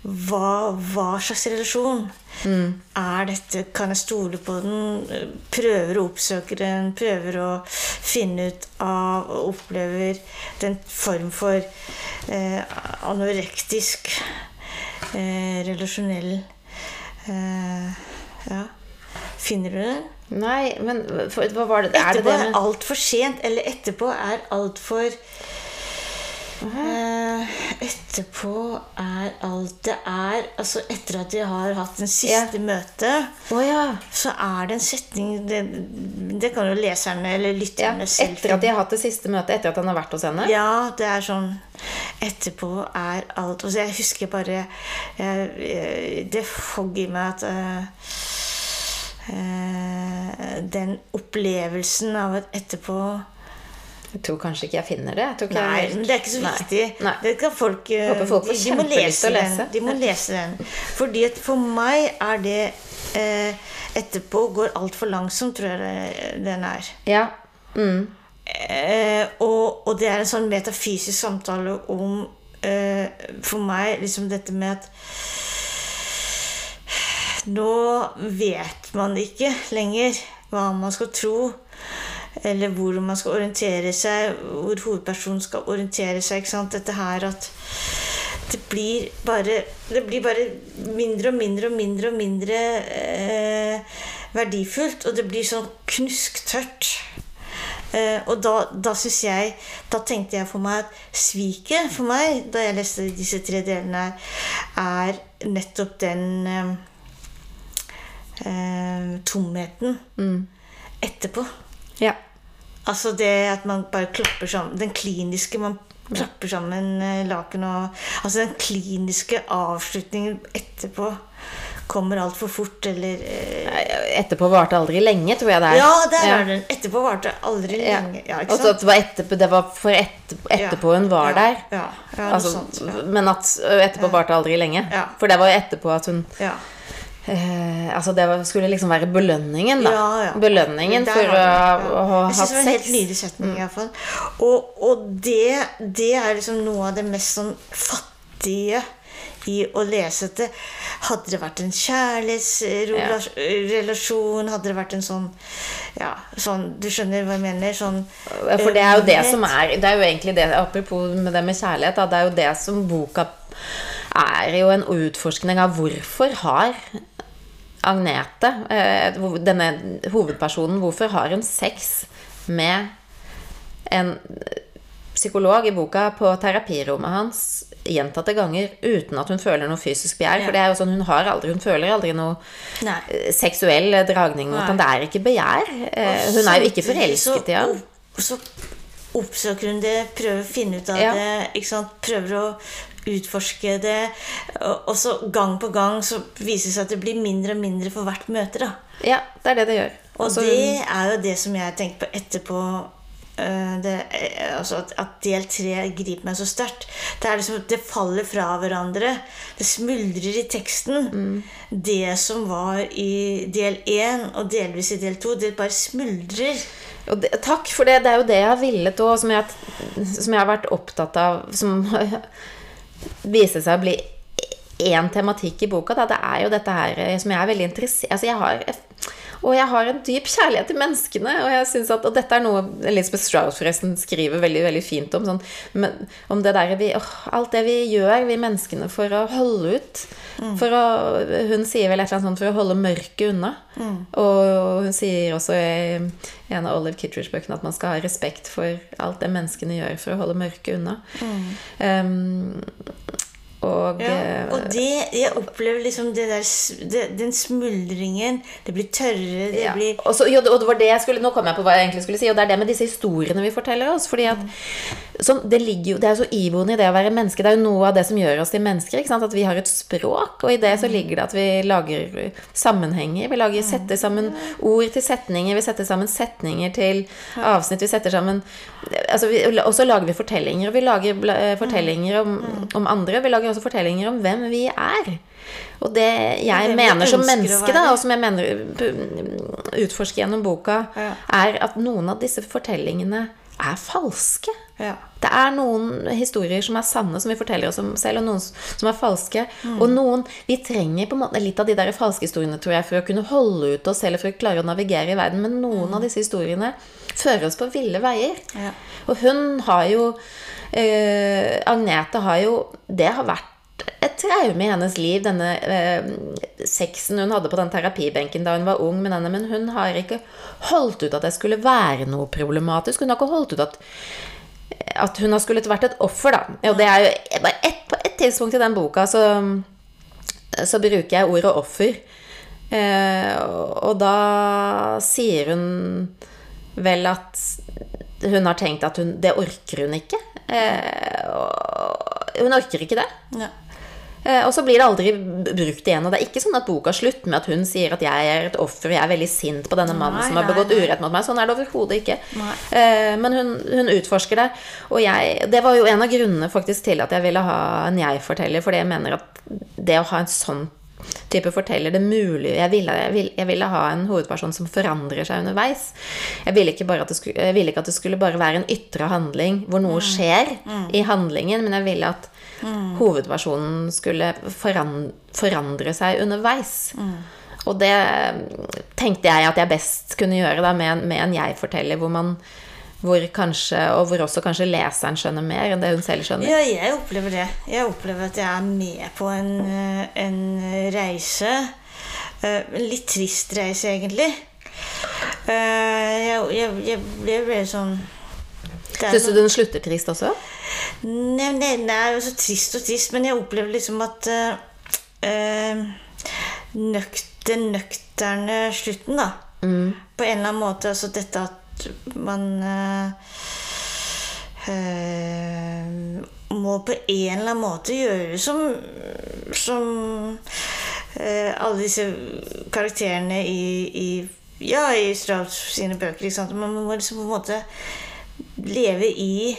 hva, hva slags relasjon er dette? Kan jeg stole på den? Prøver å oppsøke den, prøver å finne ut av og opplever den form for eh, anorektisk eh, relasjonell eh, Ja. Finner du det? Nei, men for, hva var det Er det Etterpå det er med altfor sent, eller etterpå er altfor eh, Etterpå er alt det er Altså etter at de har hatt den siste Ja. møte, oh, ja. så er det en setning Det, det kan jo leserne eller ja. lytterne selv Etter at de har hatt det siste møtet, etter at han har vært hos henne? ja, det er sånn Etterpå er alt altså Jeg husker bare jeg, jeg, Det fogg i meg at uh, uh, Den opplevelsen av at etterpå Jeg tror kanskje ikke jeg finner det. Jeg Nei, jeg... men det er ikke så viktig. Nei. Det kan folk, eh, folk de, de må lese den. lese. De må lese den. Fordi for meg er det eh, Etterpå går altfor langsomt, tror jeg den er. Ja. Mm. Eh, og, og det er en sånn metafysisk samtale om eh, For meg liksom dette med at Nå vet man ikke lenger hva man skal tro, eller hvor man skal orientere seg, hvor hovedpersonen skal orientere seg. Dette her at det blir bare Det blir bare mindre og mindre og mindre og mindre eh, verdifullt. Og det blir sånn knusktørt. Eh, og da, da syns jeg Da tenkte jeg for meg at sviket for meg, da jeg leste disse tre delene, her, er nettopp den eh, tomheten mm. etterpå. Ja. Altså det at man bare klapper sammen Den kliniske Man klapper sammen eh, laken og Altså den kliniske avslutningen etterpå kommer altfor fort, eller eh, Etterpå varte aldri lenge, tror jeg det er. Ja, der Ja. er den. Etterpå varte aldri Ja. lenge. Ja, ikke sant? så at det var etterpå, det var for etter, etterpå hun var der. Ja, ja, Altså, sånt. Ja. Men at etterpå varte aldri lenge. Ja. For det var etterpå at hun ja. Eh, Altså det skulle liksom være belønningen, da. Ja, ja. Belønningen for å, å ha Jeg synes det var en helt. Mm. nydelig setning, iallfall. Og, og det, det er liksom noe av det mest sånn fattige i å lese dette. Hadde det vært en kjærlighetsrelasjon, hadde det vært en sånn Ja, sånn Du skjønner hva jeg mener? Sånn For det er jo det som er Det er jo egentlig det Apropos med det med kjærlighet, da, det er jo det som boka er jo en utforskning av hvorfor har Agnete, eh, denne hovedpersonen, hvorfor har hun sex med en psykolog i boka på terapirommet hans gjentatte ganger uten at hun føler noe fysisk begjær? Ja. For det er jo sånn, hun har aldri, hun føler aldri noe Nei. eh, seksuell dragning mot Nei. ham. Det er ikke begjær. Eh, Hun er jo ikke forelsket i ham. Så oppsøker hun det, prøver å finne ut av Ja. det. Prøver å utforske det. Og og så gang på gang så viser det seg at det blir mindre og mindre for hvert møte. da. Ja, det er det det gjør. Og Altså, det er jo det som jeg tenkte på etterpå. eh, Det, eh, altså at, at del tre griper meg så sterkt. Det er liksom, det faller fra hverandre. Det smuldrer i teksten. Mm. Det som var i del én, og delvis i del to, det bare smuldrer. og det, takk, for det, det er jo det jeg har villet òg, som, jeg- som jeg har vært opptatt av Som viste seg å bli én tematikk i boka, da, det er jo dette her eh, som jeg er veldig interessert altså jeg har, Og jeg har en dyp kjærlighet til menneskene. Og jeg synes at, og dette er noe Elizabeth Strauss forresten skriver veldig veldig fint om. Sånn, men, om det der vi, åh, alt det vi gjør, vi menneskene, for å holde ut. For å, hun sier vel et eller annet sånt for å holde mørket unna. Og hun sier også i en av Olive Kittridge-bøkene at man skal ha respekt for alt det menneskene gjør for å holde mørket unna. Um, og, Ja, eh, og det, jeg opplever liksom det der, det, den smuldringen Det blir tørrere, det Ja. blir Og, så, jo, og det var det jeg skulle, Nå kom jeg på hva jeg egentlig skulle si, og det er det med disse historiene vi forteller oss. fordi at sånn, Det ligger jo, det er jo så iboende i det å være menneske. Det er jo noe av det som gjør oss til mennesker. ikke sant? At vi har et språk, og i det så ligger det at vi lager sammenhenger. Vi lager, setter sammen ord til setninger, vi setter sammen setninger til avsnitt. Vi setter sammen altså vi, Og så lager vi fortellinger. Og vi lager eh, fortellinger om, om andre. Vi lager også fortellinger om hvem vi er. Og det jeg det mener som menneske, da, og som jeg mener utforsker gjennom boka, Ja. er at noen av disse fortellingene er falske. Ja. Det er noen historier som er sanne, som vi forteller oss om selv, og noen som er falske. Mm. Og noen Vi trenger på en måte litt av de der falske historiene, tror jeg, for å kunne holde ut oss, selv for å klare å navigere i verden. Men noen av disse historiene fører oss på ville veier. Mm. Ja. Og hun har jo eh, Agnete har jo Det har vært et traume i hennes liv, denne eh, sexen hun hadde på den terapibenken da hun var ung denne, men hun har ikke holdt ut at det skulle være noe problematisk. Hun har ikke holdt ut at at hun har skullet vært et offer, da. Og det er jo bare ett, På ett tidspunkt i den boka så, så bruker jeg ordet offer. Eh, og og da sier hun vel at hun har tenkt at hun, det orker hun ikke. Eh, hun orker ikke det. Ja. Eh, Og så blir det aldri brukt igjen. Og det er ikke sånn at boka slutter med at hun sier at jeg er et offer, og jeg er veldig sint på denne mannen Nei, som har begått nei. urett mot meg. Sånn er det overhodet ikke. Eh, Men hun, hun utforsker det. Og jeg, det var jo en av grunnene faktisk til at jeg ville ha en jeg-forteller, fordi jeg mener at det å ha en sånn type forteller det mulig. Jeg ville, jeg, ville, jeg ville ha en hovedperson som forandrer seg underveis. Jeg ville ikke, at det skulle, jeg ville ikke at det skulle bare være en ytre handling hvor noe skjer i handlingen, men jeg ville at hovedpersonen skulle forandre, forandre seg underveis. Og det tenkte jeg at jeg best kunne gjøre da med med en jeg-forteller, hvor man hvor kanskje, og hvor også kanskje leseren skjønner mer enn det hun selv skjønner. Ja, jeg opplever det. Jeg opplever at jeg er med på en, eh, en reise. Eh, En litt trist reise, egentlig. Eh, Jeg, jeg, jeg ble veldig sånn Syns du den slutter trist også? Nei, det er jo så trist og trist, men jeg opplever liksom at øh, nøkt, Den nøkterne slutten, da. På en eller annen måte. Altså dette at man eh, må på en eller annen måte gjøre som Som eh, alle disse karakterene i, i ja, i Strauss sine bøker. Ikke sant? Man må liksom på en måte leve i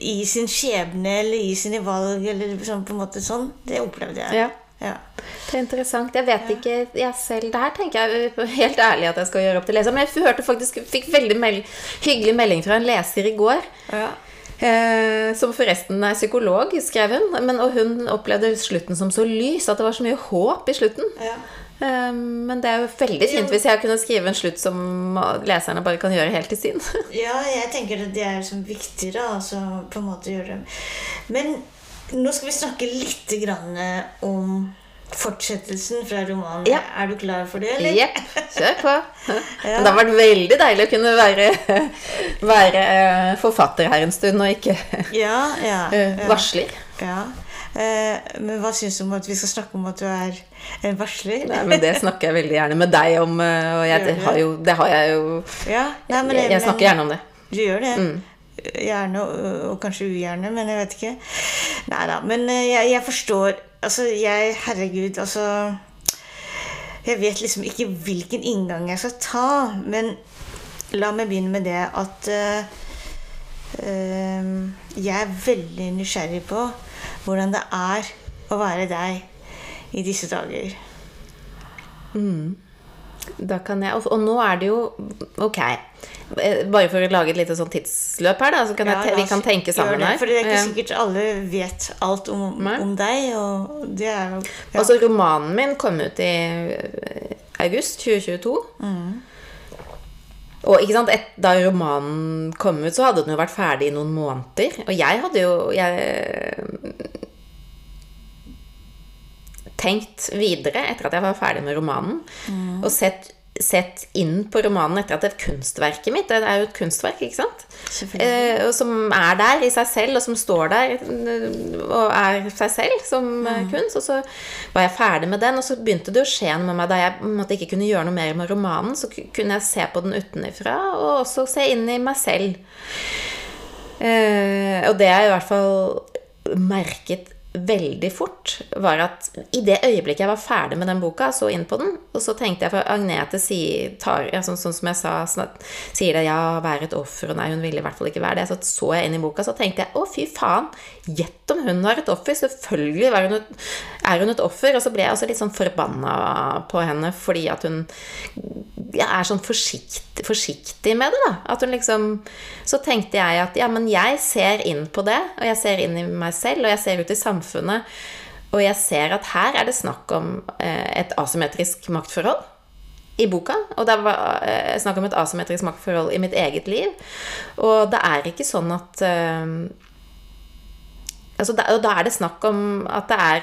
i sin skjebne eller i sine valg eller sånn på en måte sånn. Det opplevde jeg. Ja. Ja. Det er interessant. Jeg vet ikke jeg selv Det her tenker jeg helt ærlig at jeg skal gjøre opp til leser. Men jeg hørte faktisk, fikk veldig mel hyggelig melding fra en leser i går. Ja. Eh, som forresten er psykolog, skrev hun. Men, og hun opplevde slutten som så lys, at det var så mye håp i slutten. Ja. Eh, men det er jo veldig fint hvis jeg kunne skrive en slutt som leserne bare kan gjøre helt til sin. Ja, jeg tenker at det er liksom viktig da, altså på en måte gjøre det. Men nå skal vi snakke litt grann om fortsettelsen fra romanen. Ja. Er du klar for det, eller? Jepp, kjør på. ja. det har vært veldig deilig å kunne være, være eh, forfatter her en stund, og ikke Ja, ja. eh, ja. varsler. Eh, men hva syns du om at vi skal snakke om at du er en varsler? Nei, men det snakker jeg veldig gjerne med deg om, eh, og jeg, det, har jo, det har jeg jo Ja, nei, men, Jeg, jeg snakker gjerne om det. Du gjør det? Mm. Gjerne og, og kanskje ugjerne, men jeg vet ikke. Nei da. Men eh, jeg, jeg forstår Altså, jeg Herregud, altså Jeg vet liksom ikke hvilken inngang jeg skal ta, men la meg begynne med det at uh, uh, Jeg er veldig nysgjerrig på hvordan det er å være deg i disse dager. Da kan jeg, og, og nå er det jo Ok. Eh, Bare for å lage et lite sånn tidsløp her, da, så kan Ja, jeg, vi kan tenke sammen det, her. For det er ikke sikkert alle vet alt om, om deg, og det er jo ja. Altså, romanen min kom ut i eh, august 2022. Og ikke sant, et, da romanen kom ut, så hadde den jo vært ferdig i noen måneder. Og jeg hadde jo jeg, tenkt videre etter at jeg var ferdig med romanen, og sett, sett inn på romanen etter at det er kunstverket mitt Det er jo et kunstverk, ikke sant? Eh, og som er der i seg selv, og som står der eh, og er seg selv som mm. kunst. Og så var jeg ferdig med den, og så begynte det å skje noe med meg da jeg måtte ikke kunne gjøre noe mer med romanen. Så kunne jeg se på den utenifra, og også se inn i meg selv. Eh, og det jeg i hvert fall merket veldig fort, var at i det øyeblikket jeg var ferdig med den boka, så inn på den, og så tenkte jeg For Agnete sier, tar, ja, sånn, sånn som jeg sa, at, sier det ja, være et offer, og nei, hun ville i hvert fall ikke være det. Så så jeg inn i boka, så tenkte jeg å, fy faen, gjett om hun var et offer. Selvfølgelig hun et, er hun et offer. Og så ble jeg også litt sånn forbanna på henne fordi at hun ja, er sånn forsiktig, forsiktig med det, da. At hun liksom Så tenkte jeg at ja, men jeg ser inn på det, og jeg ser inn i meg selv, og jeg ser ut i samfunnet, og jeg ser at her er det snakk om eh, et asymmetrisk maktforhold i boka. Og det var eh, snakk om et asymmetrisk maktforhold i mitt eget liv. Og det er ikke sånn at eh, Altså, og da er det snakk om at det er,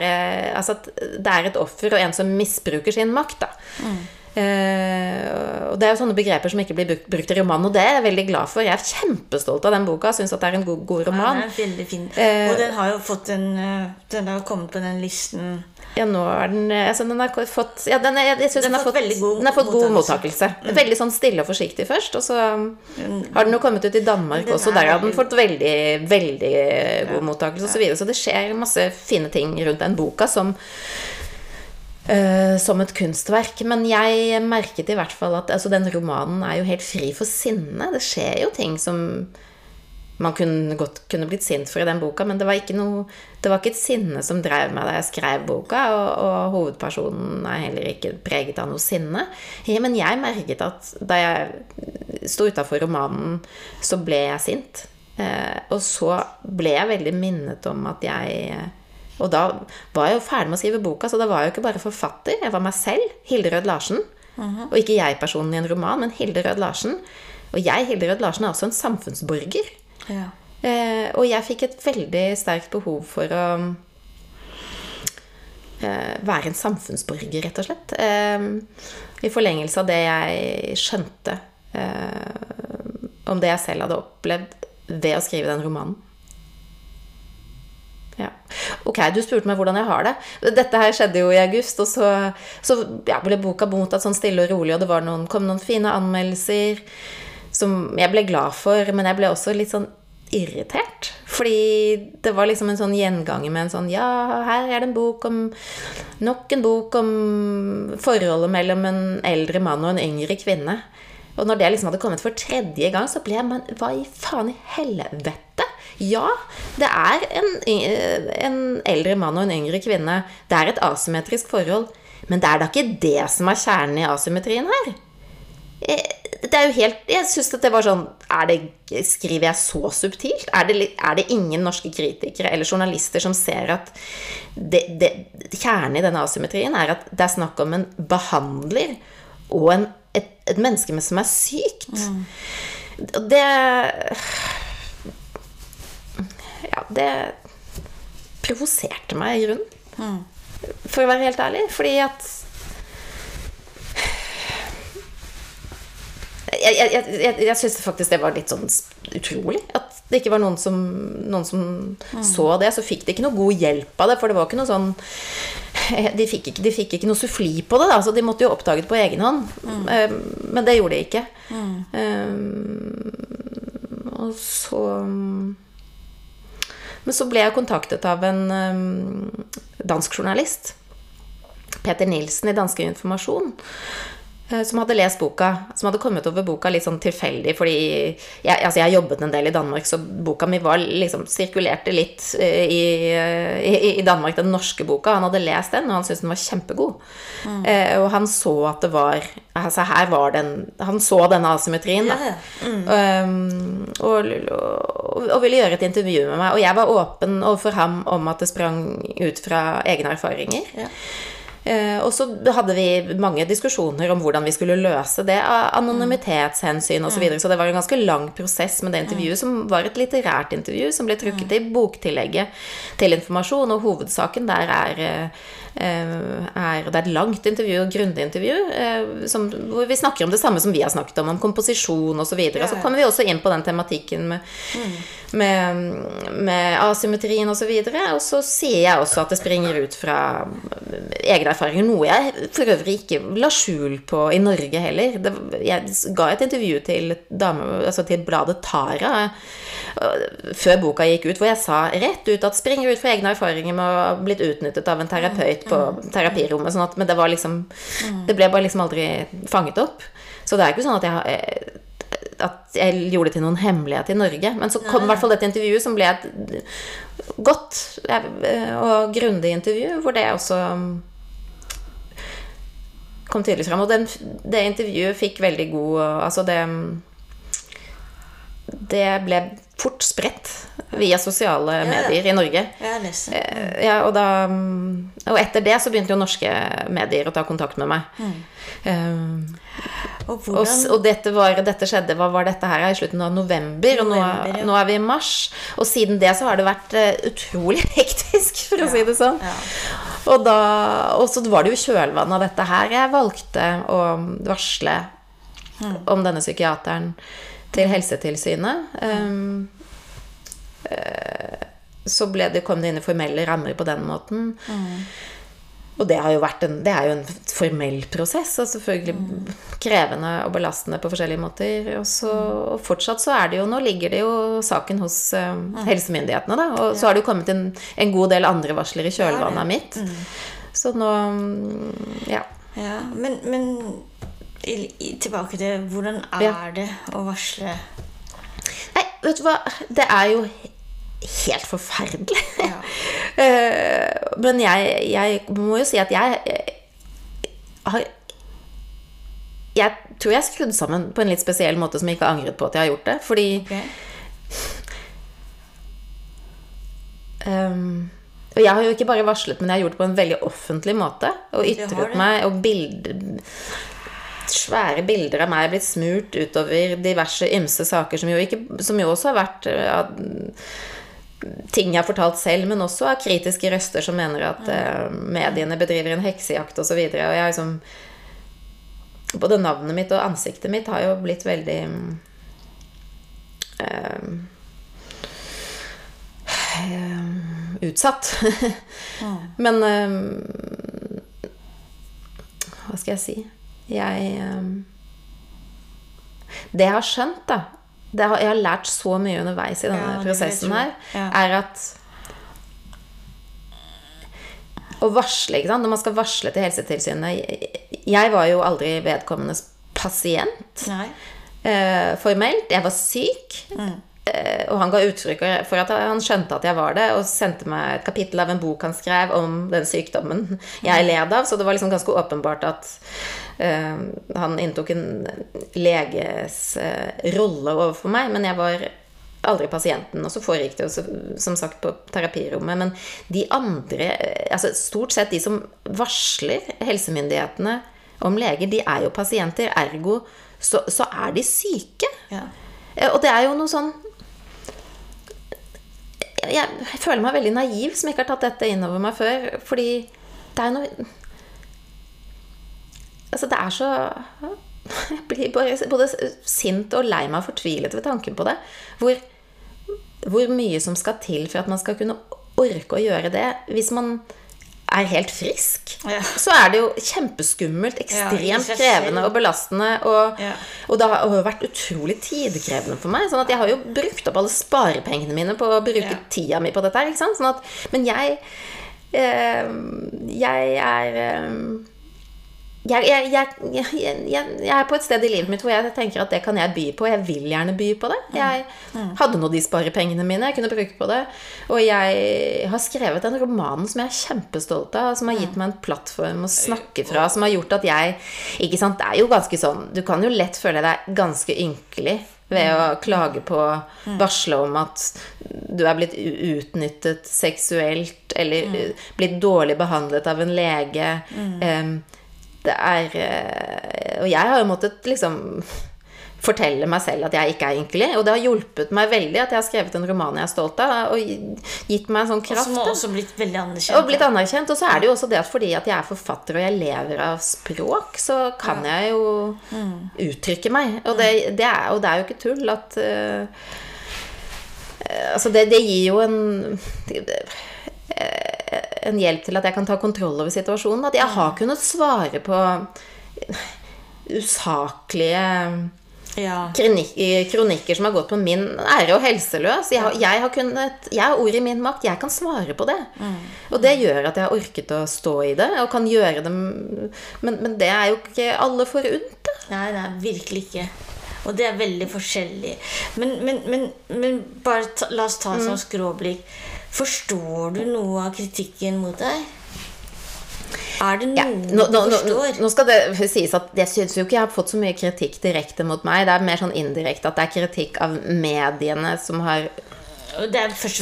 altså at det er et offer og en som misbruker sin makt. Da. Eh, og Det er jo sånne begreper som ikke blir brukt, i roman, og det er jeg veldig glad for. Jeg er kjempestolt av den boka. Syns at det er en god, god Ja, roman. den er veldig fin. Eh, og den har jo fått en eh, Den har kommet på den listen Ja, nå er den eh, altså den har fått Ja, den, er- jeg, jeg synes Den har fått fått, god den har fått god mottakelse. Mm. Veldig sånn stille og forsiktig først, og så har den jo kommet ut i Danmark Den også. er Der har den fått veldig, veldig god mottakelse osv. Så, videre. så det skjer masse fine ting rundt den boka som eh, som et kunstverk. Men jeg merket i hvert fall at altså, den romanen er jo helt fri for sinne. Det skjer jo ting som man kunne godt kunne blitt sint for i den boka, men det var ikke noe Det var ikke et sinne som drev meg da jeg skrev boka, og, og hovedpersonen er heller ikke preget av noe sinne. Ja, men jeg merket at da jeg sto utafor romanen, så ble jeg sint. Uh, og så ble jeg veldig minnet om at jeg Og da var jeg jo ferdig med å skrive boka, så da var jeg jo ikke bare forfatter, jeg var meg selv, Hilde Rød Larsen. Og ikke jeg-personen i en roman, men Hilde Rød Larsen. Og jeg, Hilde Rød Larsen, er også en samfunnsborger. Ja. Eh, og jeg fikk et veldig sterkt behov for å eh, være en samfunnsborger, rett og slett. Eh, I forlengelse av det jeg skjønte eh, om det jeg selv hadde opplevd ved å skrive den romanen. Ja. Ok, du spurte meg hvordan jeg har det. Dette her skjedde jo i august, og så, så ja, ble boka mottatt sånn stille og rolig, og det noen, kom noen fine anmeldelser som jeg ble glad for, men jeg ble også litt sånn irritert. Fordi det var liksom en sånn gjenganger med en sånn Ja, her er det en bok om Nok en bok om forholdet mellom en eldre mann og en yngre kvinne. Og når det liksom hadde kommet for tredje gang, så ble jeg hva i faen i helvete? Ja, det er en, en eldre mann og en yngre kvinne. Det er et asymmetrisk forhold. Men det er da ikke det som er kjernen i asymmetrien her. Eh, Det er jo helt Jeg syns at det var sånn er det, Skriver jeg så subtilt? Er det, er det ingen norske kritikere eller journalister som ser at det, det, kjernen i denne asymmetrien er at det er snakk om en behandler og en, et, et menneske som er sykt? Mm. det Ja, det provoserte meg i grunnen. For å være helt ærlig. Fordi at jeg, jeg, jeg, jeg, syns faktisk det var litt sånn utrolig. At det ikke var noen som, noen som så det. Så fikk de ikke noe god hjelp av det, for det var ikke noe sånn De fikk ikke, de fikk ikke noe suffli på det, da, så de måtte jo oppdage det på egen hånd. Mm. Men det gjorde de ikke. Eh, Og så Men så ble jeg kontaktet av en eh, dansk journalist. Peter Nilsen i Danske Informasjon. Eh, som hadde lest boka, som hadde kommet over boka litt sånn tilfeldig, fordi jeg, altså jeg jobbet en del i Danmark, så boka mi var liksom sirkulerte litt eh, i, i, i Danmark, den norske boka. Han hadde lest den, og han syntes den var kjempegod. Mm. Eh, og han så at det var Altså her var den Han så denne asymmetrien, da. Ja. Mm. Um, og, og, og, ville gjøre et intervju med meg. Og jeg var åpen overfor ham om at det sprang ut fra egne erfaringer. Ja. Eh, og så hadde vi mange diskusjoner om hvordan vi skulle løse det av anonymitetshensyn osv. Så, videre. så det var en ganske lang prosess med det intervjuet, som var et litterært intervju som ble trukket i boktillegget til informasjon, og hovedsaken der er eh, er, det er et langt intervju og grundig intervju eh, som, hvor vi snakker om det samme som vi har snakket om, om komposisjon osv. Så videre. så kommer vi også inn på den tematikken med, mm. Med, med asymmetrien osv. Og, så og så sier jeg også at det springer ut fra egne erfaringer, noe jeg for øvrig ikke la skjul på i Norge heller. Det, jeg ga et intervju til, dame, altså til bladet Tara før boka gikk ut, hvor jeg sa rett ut at springer ut fra egne erfaringer med å ha blitt utnyttet av en terapeut på terapirommet. Sånn at, men det var liksom Det ble bare liksom aldri fanget opp. Så det er ikke sånn at jeg at jeg gjorde det til noen hemmelighet i Norge. Men så kom i hvert fall dette intervjuet, som ble et godt og grundig intervju, hvor det også kom tydelig fram. Og den, det intervjuet fikk veldig god Altså, det Det ble fort spredt via sosiale ja, medier i Norge. Ja. Eh, ja, og, da, og, etter det så begynte jo norske medier å ta kontakt med meg. Mm. Um, og, og, og dette, var, dette, skjedde Hva var dette her? I slutten av november, november og nå, ja. nå, er vi i mars. Og siden det så har det vært uh, utrolig hektisk, for å si det sånn. Og, da, og så var det jo kjølvannet av dette her jeg valgte å varsle mm. om denne psykiateren til Helsetilsynet. Um, så ble det, kom det inn i formelle rammer på den måten. Mm. Og det, en, det, er jo en formell prosess, og selvfølgelig mm. krevende og belastende på forskjellige måter. Og, så, og, fortsatt så er det jo Nå ligger det jo saken hos uh, helsemyndighetene, da. Og så har det jo kommet en, en, god del andre varsler i kjølvannet mitt. Mm. Så nå Ja. ja men, men tilbake til hvordan er ja. det å varsle? Nei, vet du hva. Det er jo helt forferdelig. Ja. Eh, men jeg, jeg, må jo si at jeg, har Jeg tror jeg er skrudd sammen på en litt spesiell måte som jeg ikke har angret på at jeg har gjort det. Fordi okay. um, og jeg har jo ikke bare varslet, men jeg har gjort det på en veldig offentlig måte. Og ytret meg og bilder svære bilder av meg blitt smurt utover diverse ymse saker, som jo, ikke, som jo også har vært ja, ting jeg har fortalt selv, men også av kritiske røster som mener at eh, mediene bedriver en heksejakt osv. Og, så og jeg liksom Både navnet mitt og ansiktet mitt har jo blitt veldig eh, utsatt. Men hva skal jeg si? Jeg ehm, Det jeg har skjønt, da har, Jeg har lært så mye underveis i denne ja, prosessen her, ja. er at å varsle, ikke sant? Når man skal varsle til Helsetilsynet Jeg var jo aldri vedkommendes pasient eh, formelt. Jeg var syk. Mm. Eh, og han ga uttrykk for at han skjønte at jeg var det, og sendte meg et kapittel av en bok han skrev om den sykdommen jeg led av. Så det var liksom ganske åpenbart at han inntok en leges uh, rolle overfor meg, men jeg var aldri pasienten. Og så foregikk det jo som sagt på terapirommet. Men de andre, altså stort sett de som varsler helsemyndighetene om leger, de er jo pasienter. Ergo så, så er de syke. Ja. Og det er jo noe sånn jeg, jeg, føler meg veldig naiv som ikke har tatt dette inn over meg før. Fordi det er noe Altså, det er så Jeg blir både sint og lei meg og fortvilet ved tanken på det. Hvor, hvor mye som skal til for at man skal kunne orke å gjøre det hvis man er helt frisk, ja. så er det jo kjempeskummelt, ekstremt ja, krevende og belastende. Og, ja. og, det har vært utrolig tidkrevende for meg. Sånn at jeg har jo brukt opp alle sparepengene mine på å bruke tida mi på dette her. Sånn at, men jeg eh, Jeg er eh, jeg, jeg, jeg, jeg, er på et sted i livet mitt hvor jeg tenker at det kan jeg by på. Jeg vil gjerne by på det. Jeg hadde nå de sparepengene mine jeg kunne bruke på det. Og jeg har skrevet en roman som jeg er kjempestolt av, som har gitt meg en plattform å snakke fra, som har gjort at jeg Ikke sant, det er jo ganske sånn Du kan jo lett føle deg ganske ynkelig ved å klage på Varsle om at du er blitt utnyttet seksuelt eller blitt dårlig behandlet av en lege. Em, det er eh, Og jeg har jo måttet liksom fortelle meg selv at jeg ikke er ynkelig. Og det har hjulpet meg veldig at jeg har skrevet en roman jeg er stolt av, og gitt meg en sånn kraft. Og Som også blitt veldig anerkjent. Og blitt anerkjent. Og så er det jo også det at fordi at jeg er forfatter og jeg lever av språk, så kan jeg jo uttrykke meg. Og det, det, er, og det er jo ikke tull at eh, Altså, det, det gir jo en eh, en hjelp til at jeg kan ta kontroll over situasjonen. At jeg har kunnet svare på usaklige Ja. kronik- kronikker som har gått på min ære og helse løs. Jeg har, jeg har, kunnet, jeg har ord i min makt. Jeg kan svare på det. Og det gjør at jeg har orket å stå i det, og kan gjøre det Men, men det er jo ikke alle forunt. Nei, nei, virkelig ikke. Og det er veldig forskjellig. Men, men, men, men bare ta, la oss ta et sånt skråblikk. Forstår du noe av kritikken mot deg? Er det noe Ja, nå, nå, du forstår? nå skal det sies at jeg syns jo ikke jeg har fått så mye kritikk direkte mot meg. Det er mer sånn indirekte at det er kritikk av mediene som har,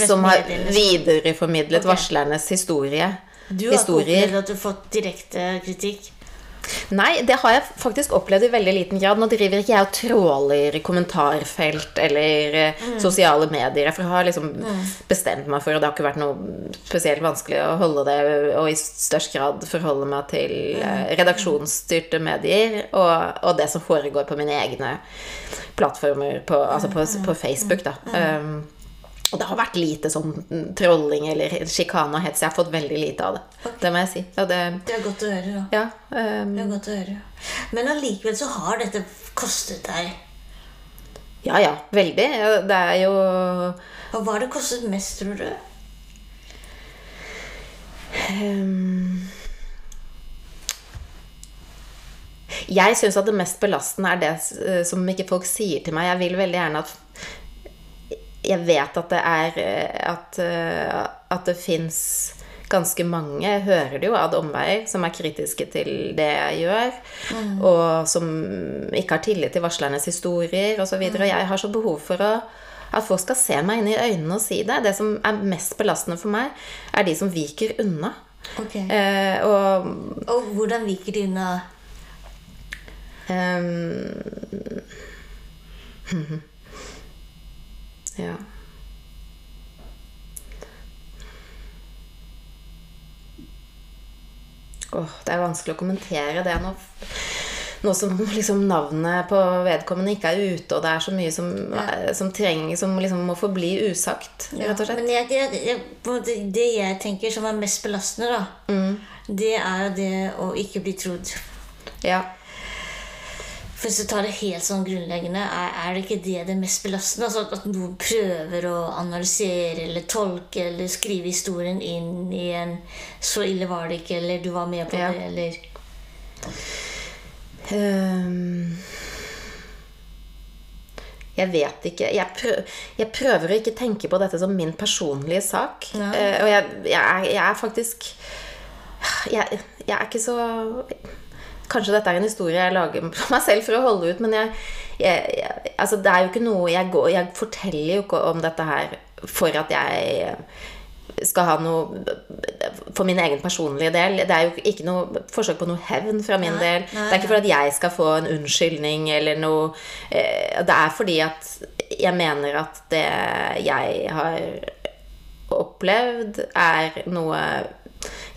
som har videreformidlet okay. varslernes historie. Du har ikke opplevd at du har fått direkte kritikk? Nei, det har jeg faktisk opplevd i veldig liten grad. Nå driver ikke jeg og tråler kommentarfelt eller mm. sosiale medier. For jeg har liksom bestemt meg for, og det har ikke vært noe spesielt vanskelig å holde det, og i størst grad forholde meg til eh, redaksjonsstyrte medier og, og det som foregår på mine egne plattformer, på, altså på, på Facebook, da. Um, og det har vært lite sånn trolling eller sjikane og hets. Jeg har fått veldig lite av det. Det må jeg si. Det, Det er godt å høre, da. ja, um, Det er godt å høre. Men allikevel så har dette kostet deg. Ja, ja, veldig. Det er jo Og hva har det kostet mest, tror du? Um, Jeg syns at det mest belastende er det som ikke folk sier til meg. Jeg vil veldig gjerne at Jeg vet at det er eh, At, eh, at det fins ganske mange, jeg hører det jo ad omveier, som er kritiske til det jeg gjør, og som ikke har tillit til varslernes historier osv. Og, så og jeg har så behov for å at folk skal se meg inn i øynene og si det. Det som er mest belastende for meg, er de som viker unna. Ok. Eh, og Og hvordan viker de unna? ehm, Ja. Oh, det er vanskelig å kommentere det nå. Nå som liksom navnet på vedkommende ikke er ute, og det er så mye som, som trenger Som liksom må forbli usagt, slett. Men jeg, jeg, jeg, det jeg tenker som er mest belastende, da, Mm. det er det å ikke bli trodd. Ja. For Hvis du tar det helt sånn grunnleggende, er, er det ikke det det mest belastende? Altså at, at noen prøver å analysere eller tolke eller skrive historien inn i en 'så ille var det ikke', eller 'du var med på Ja. det', eller um, jeg vet ikke. Jeg, prøver, jeg prøver å ikke tenke på dette som min personlige sak. Ja. Uh, og jeg, jeg, er, jeg er faktisk jeg, jeg er ikke så Kanskje dette er en historie jeg lager for meg selv for å holde ut, men jeg, jeg, jeg Altså, det er jo ikke noe jeg, går, jeg forteller jo ikke om dette her for at jeg skal ha noe for min egen personlige del. Det er jo ikke noe forsøk på noe hevn fra min Nei, del. nei, det er ikke for at jeg skal få en unnskyldning eller noe eh, Det er fordi at jeg mener at det jeg har opplevd, er noe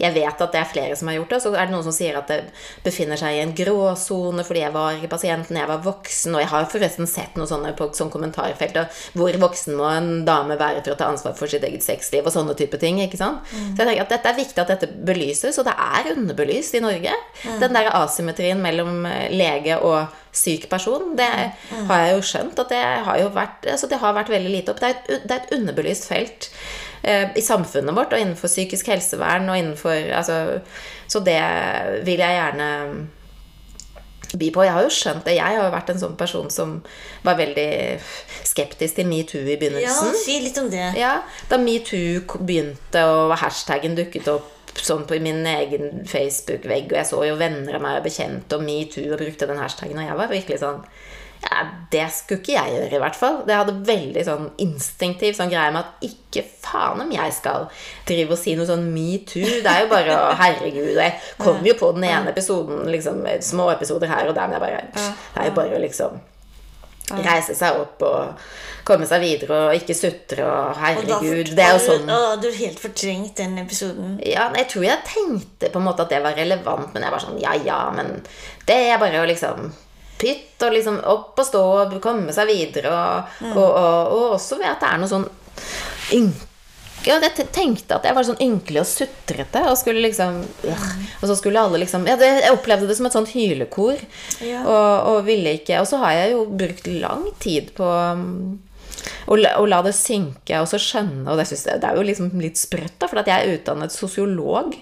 jeg vet at det er flere som har gjort det. Så er det noen som sier at det befinner seg i en gråsone fordi jeg var pasienten, jeg var voksen. Og jeg har forresten sett noe sånne på sånn kommentarfelt. Hvor voksen må en dame være for å ta ansvar for sitt eget sexliv? Og sånne type ting. ikke sant? Så jeg tenker at dette er viktig at dette belyses, og det er underbelyst i Norge. Den der asymmetrien mellom eh, lege og syk person, det har jeg jo skjønt at det har jo vært, altså det har vært veldig lite opp. Det er et, det er et underbelyst felt i samfunnet vårt, og innenfor psykisk helsevern og innenfor altså, Så det vil jeg gjerne by på. Jeg har jo skjønt det. Jeg har jo vært en sånn person som var veldig skeptisk til metoo i Ja, begynnelsen. si litt om det. Ja, Da metoo begynte og hashtaggen dukket opp sånn på min egen Facebook-vegg, og jeg så jo venner av meg og bekjente og metoo og brukte den hashtaggen, og jeg var virkelig sånn ja, Det skulle ikke jeg gjøre, i hvert fall. Det hadde veldig sånn instinktiv sånn greie med at ikke faen om jeg skal drive og si noe sånn metoo. Det er jo bare å Herregud. Og jeg kom jo på den ene episoden, liksom små episoder her og der, men jeg bare Det er jo bare å liksom reise seg opp og komme seg videre og ikke sutre og herregud. Det er jo har du- sånn hadde du helt fortrengt den episoden. ja, jeg tror jeg tenkte på en måte at det var relevant, men jeg var sånn ja, ja, men det er bare å liksom pytt og liksom opp og stå og komme seg videre, og, Mm. og, og, og også ved at det er noe sånn ynk... Ja, jeg tenkte at jeg var sånn ynkelig og sutrete, og skulle liksom øh, Og så skulle alle liksom ja, det, Jeg opplevde det som et sånt hylekor, Ja. og, og ville ikke Og så har jeg jo brukt lang tid på um, å å la det synke og så skjønne Og det, synes jeg, det er jo liksom litt sprøtt, da, for at jeg er utdannet sosiolog.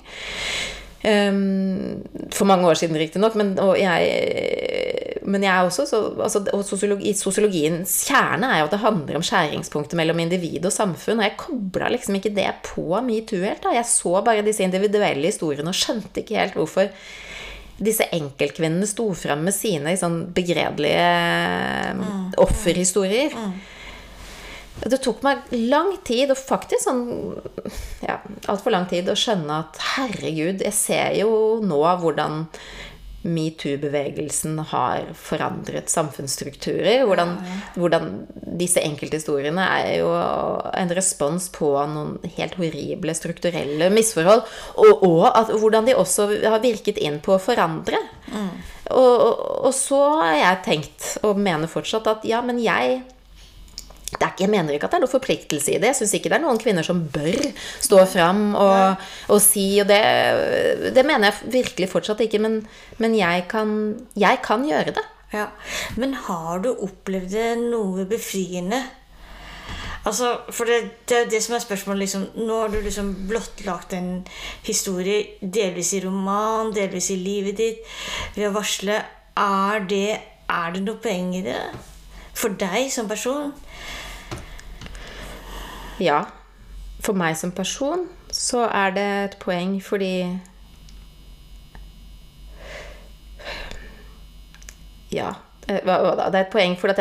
Um, for mange år siden, riktignok, men, og jeg, men jeg er også så altså, og sosiologi, Sosiologiens kjerne er jo at det handler om skjæringspunktet mellom individ og samfunn. Og jeg kobla liksom ikke det på metoo helt. da Jeg så bare disse individuelle historiene og skjønte ikke helt hvorfor disse enkeltkvinnene sto fram med sine sånn begredelige offerhistorier. Det tok meg lang tid, og faktisk sånn ja, altfor lang tid, å skjønne at herregud, jeg ser jo nå hvordan metoo-bevegelsen har forandret samfunnsstrukturer. Hvordan, hvordan disse enkelthistoriene er jo en respons på noen helt horrible strukturelle misforhold. Og, og at, hvordan de også har virket inn på å forandre. Og, og, og så har jeg tenkt, og mener fortsatt, at ja, men jeg er jeg mener ikke at det er noen forpliktelse i det. Jeg syns ikke det er noen kvinner som bør stå fram og, og si Og det, det mener jeg virkelig fortsatt ikke, men, men jeg, kan, jeg kan gjøre det. Ja. Men har du opplevd det noe befriende? Altså, for det, det er det som er spørsmålet. Liksom. Nå har du liksom blottlagt en historie, delvis i roman, delvis i livet ditt, ved å varsle. Er det, er det noe poeng i det? For deg som person? Ja. For meg som person så er det et poeng fordi Ja. eh, Hva, da? Det er et poeng for jeg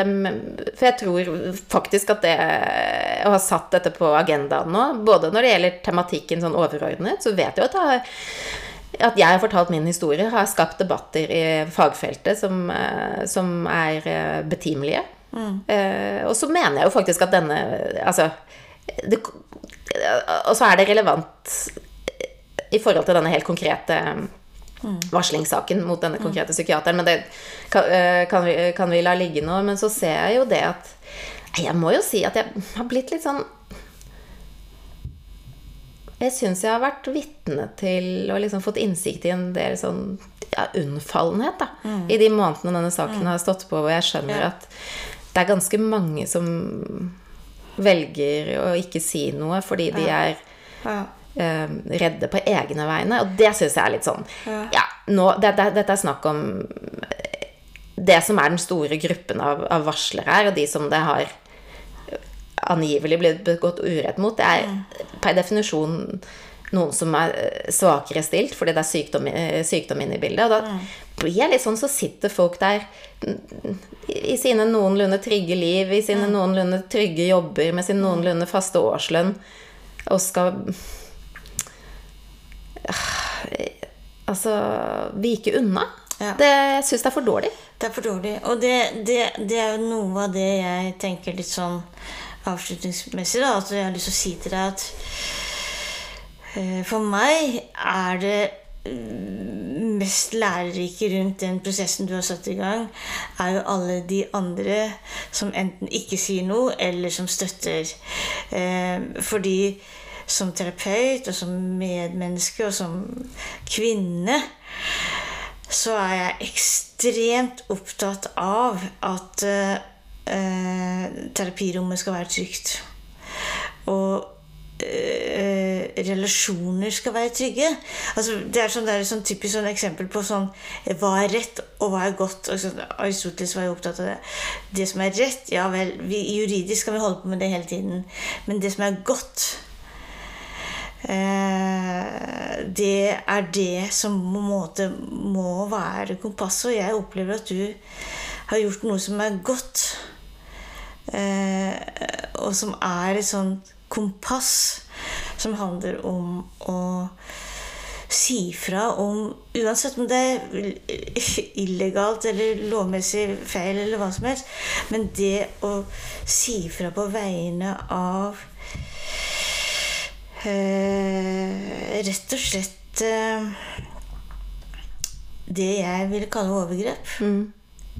For jeg tror faktisk at det å ha satt dette på agendaen nå, både når det gjelder tematikken sånn overordnet, så vet jeg at det har at jeg har fortalt min historie, har skapt debatter i fagfeltet som, eh, som er eh, betimelige. Eh, og så mener jeg jo faktisk at denne Altså Og så er det relevant i forhold til denne helt konkrete varslingssaken mot denne konkrete psykiateren. Men det kan, eh, kan, vi, kan vi la ligge nå. Men så ser jeg jo det at Jeg må jo si at jeg har blitt litt sånn jeg syns jeg har vært vitne til og liksom fått innsikt i en del sånn ja, unnfallenhet da, i de månedene denne saken har stått på, hvor jeg skjønner Ja. at det er ganske mange som velger å ikke si noe fordi de er Ja. eh, redde på egne vegne. Og det syns jeg er litt sånn Ja. Ja, nå, det, det, dette er snakk om det som er den store gruppen av, av varslere her, og de som det har angivelig blitt begått urett mot, det er per definisjon noen som er eh, svakere stilt fordi det er sykdom, eh, sykdom inne i bildet. Og da blir jeg litt sånn, så sitter folk der mm, i sine noenlunde trygge liv, i sine noenlunde trygge jobber, med sin noenlunde faste årslønn, og skal Altså vike unna. Ja. Det, jeg syns det er for dårlig. Det er for dårlig. Og det, det, det er jo noe av det jeg tenker litt sånn avslutningsmessig. da, At jeg har lyst til å si til deg at for meg er det mm, mest lærerike rundt den prosessen du har satt i gang, er jo alle de andre som enten ikke sier noe, eller som støtter. Eh, fordi som terapeut og som medmenneske og som kvinne så er jeg ekstremt opptatt av at eh, eh, terapirommet skal være trygt. Og eh, relasjoner skal være trygge. Altså, det er sånn, et sånn typisk sånn eksempel på sånn, hva er rett og hva er godt. Og sånn, Aristoteles var jo opptatt av det. Det som er rett, ja vel, vi, juridisk skal vi holde på med det hele tiden. Men det som er godt, eh, det er det som på en måte må være kompasset. Og jeg opplever at du har gjort noe som er godt. Eh, og som er et sånt kompass som handler om å si fra om Uansett om det er illegalt eller lovmessig feil eller hva som helst. Men det å si fra på vegne av eh, Rett og slett eh, det jeg vil kalle overgrep.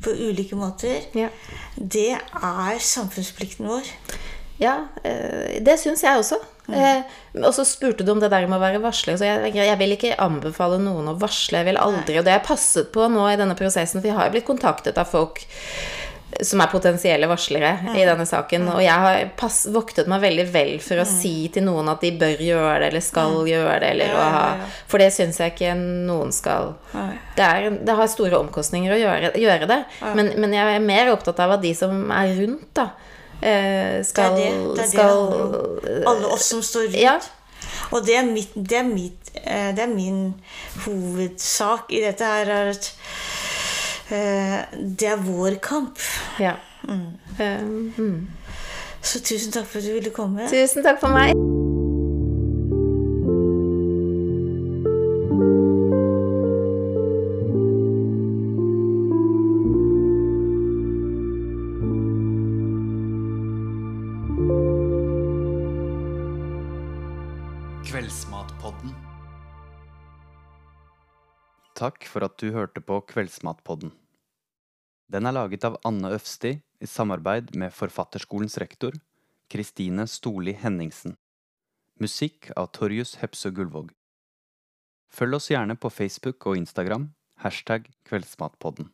På ulike måter. Ja. Det er samfunnsplikten vår. Ja, eh, det syns jeg også. Mm. og så spurte du om det der med å være varsler. Så jeg, jeg vil ikke anbefale noen å varsle. Jeg vil aldri, og det har jeg passet på nå i denne prosessen, for jeg har blitt kontaktet av folk som er potensielle varslere i denne saken. Og jeg har pass, voktet meg veldig vel for å si til noen at de bør gjøre det, eller skal gjøre det, eller å ha For det syns jeg ikke noen skal. Nei. Det, er, det har store omkostninger å gjøre, gjøre det, men, men jeg er mer opptatt av at de som er rundt, da, eh, skal, det er det, det, er skal det. Alle oss som står rundt. Ja. Og det er, mitt, det, er mitt, eh, det er min hovedsak i dette her, er at eh, det er vår kamp. ja. Eh, mm. Så tusen takk for at du ville komme. Tusen takk for meg. Takk for at du hørte på Kveldsmatpodden. Den er laget av Anne Øfsti i samarbeid med Forfatterskolens rektor, Kristine Storli Henningsen. Musikk av Torjus Hepsø Gullvåg. Følg oss gjerne på Facebook og Instagram, hashtag Kveldsmatpodden.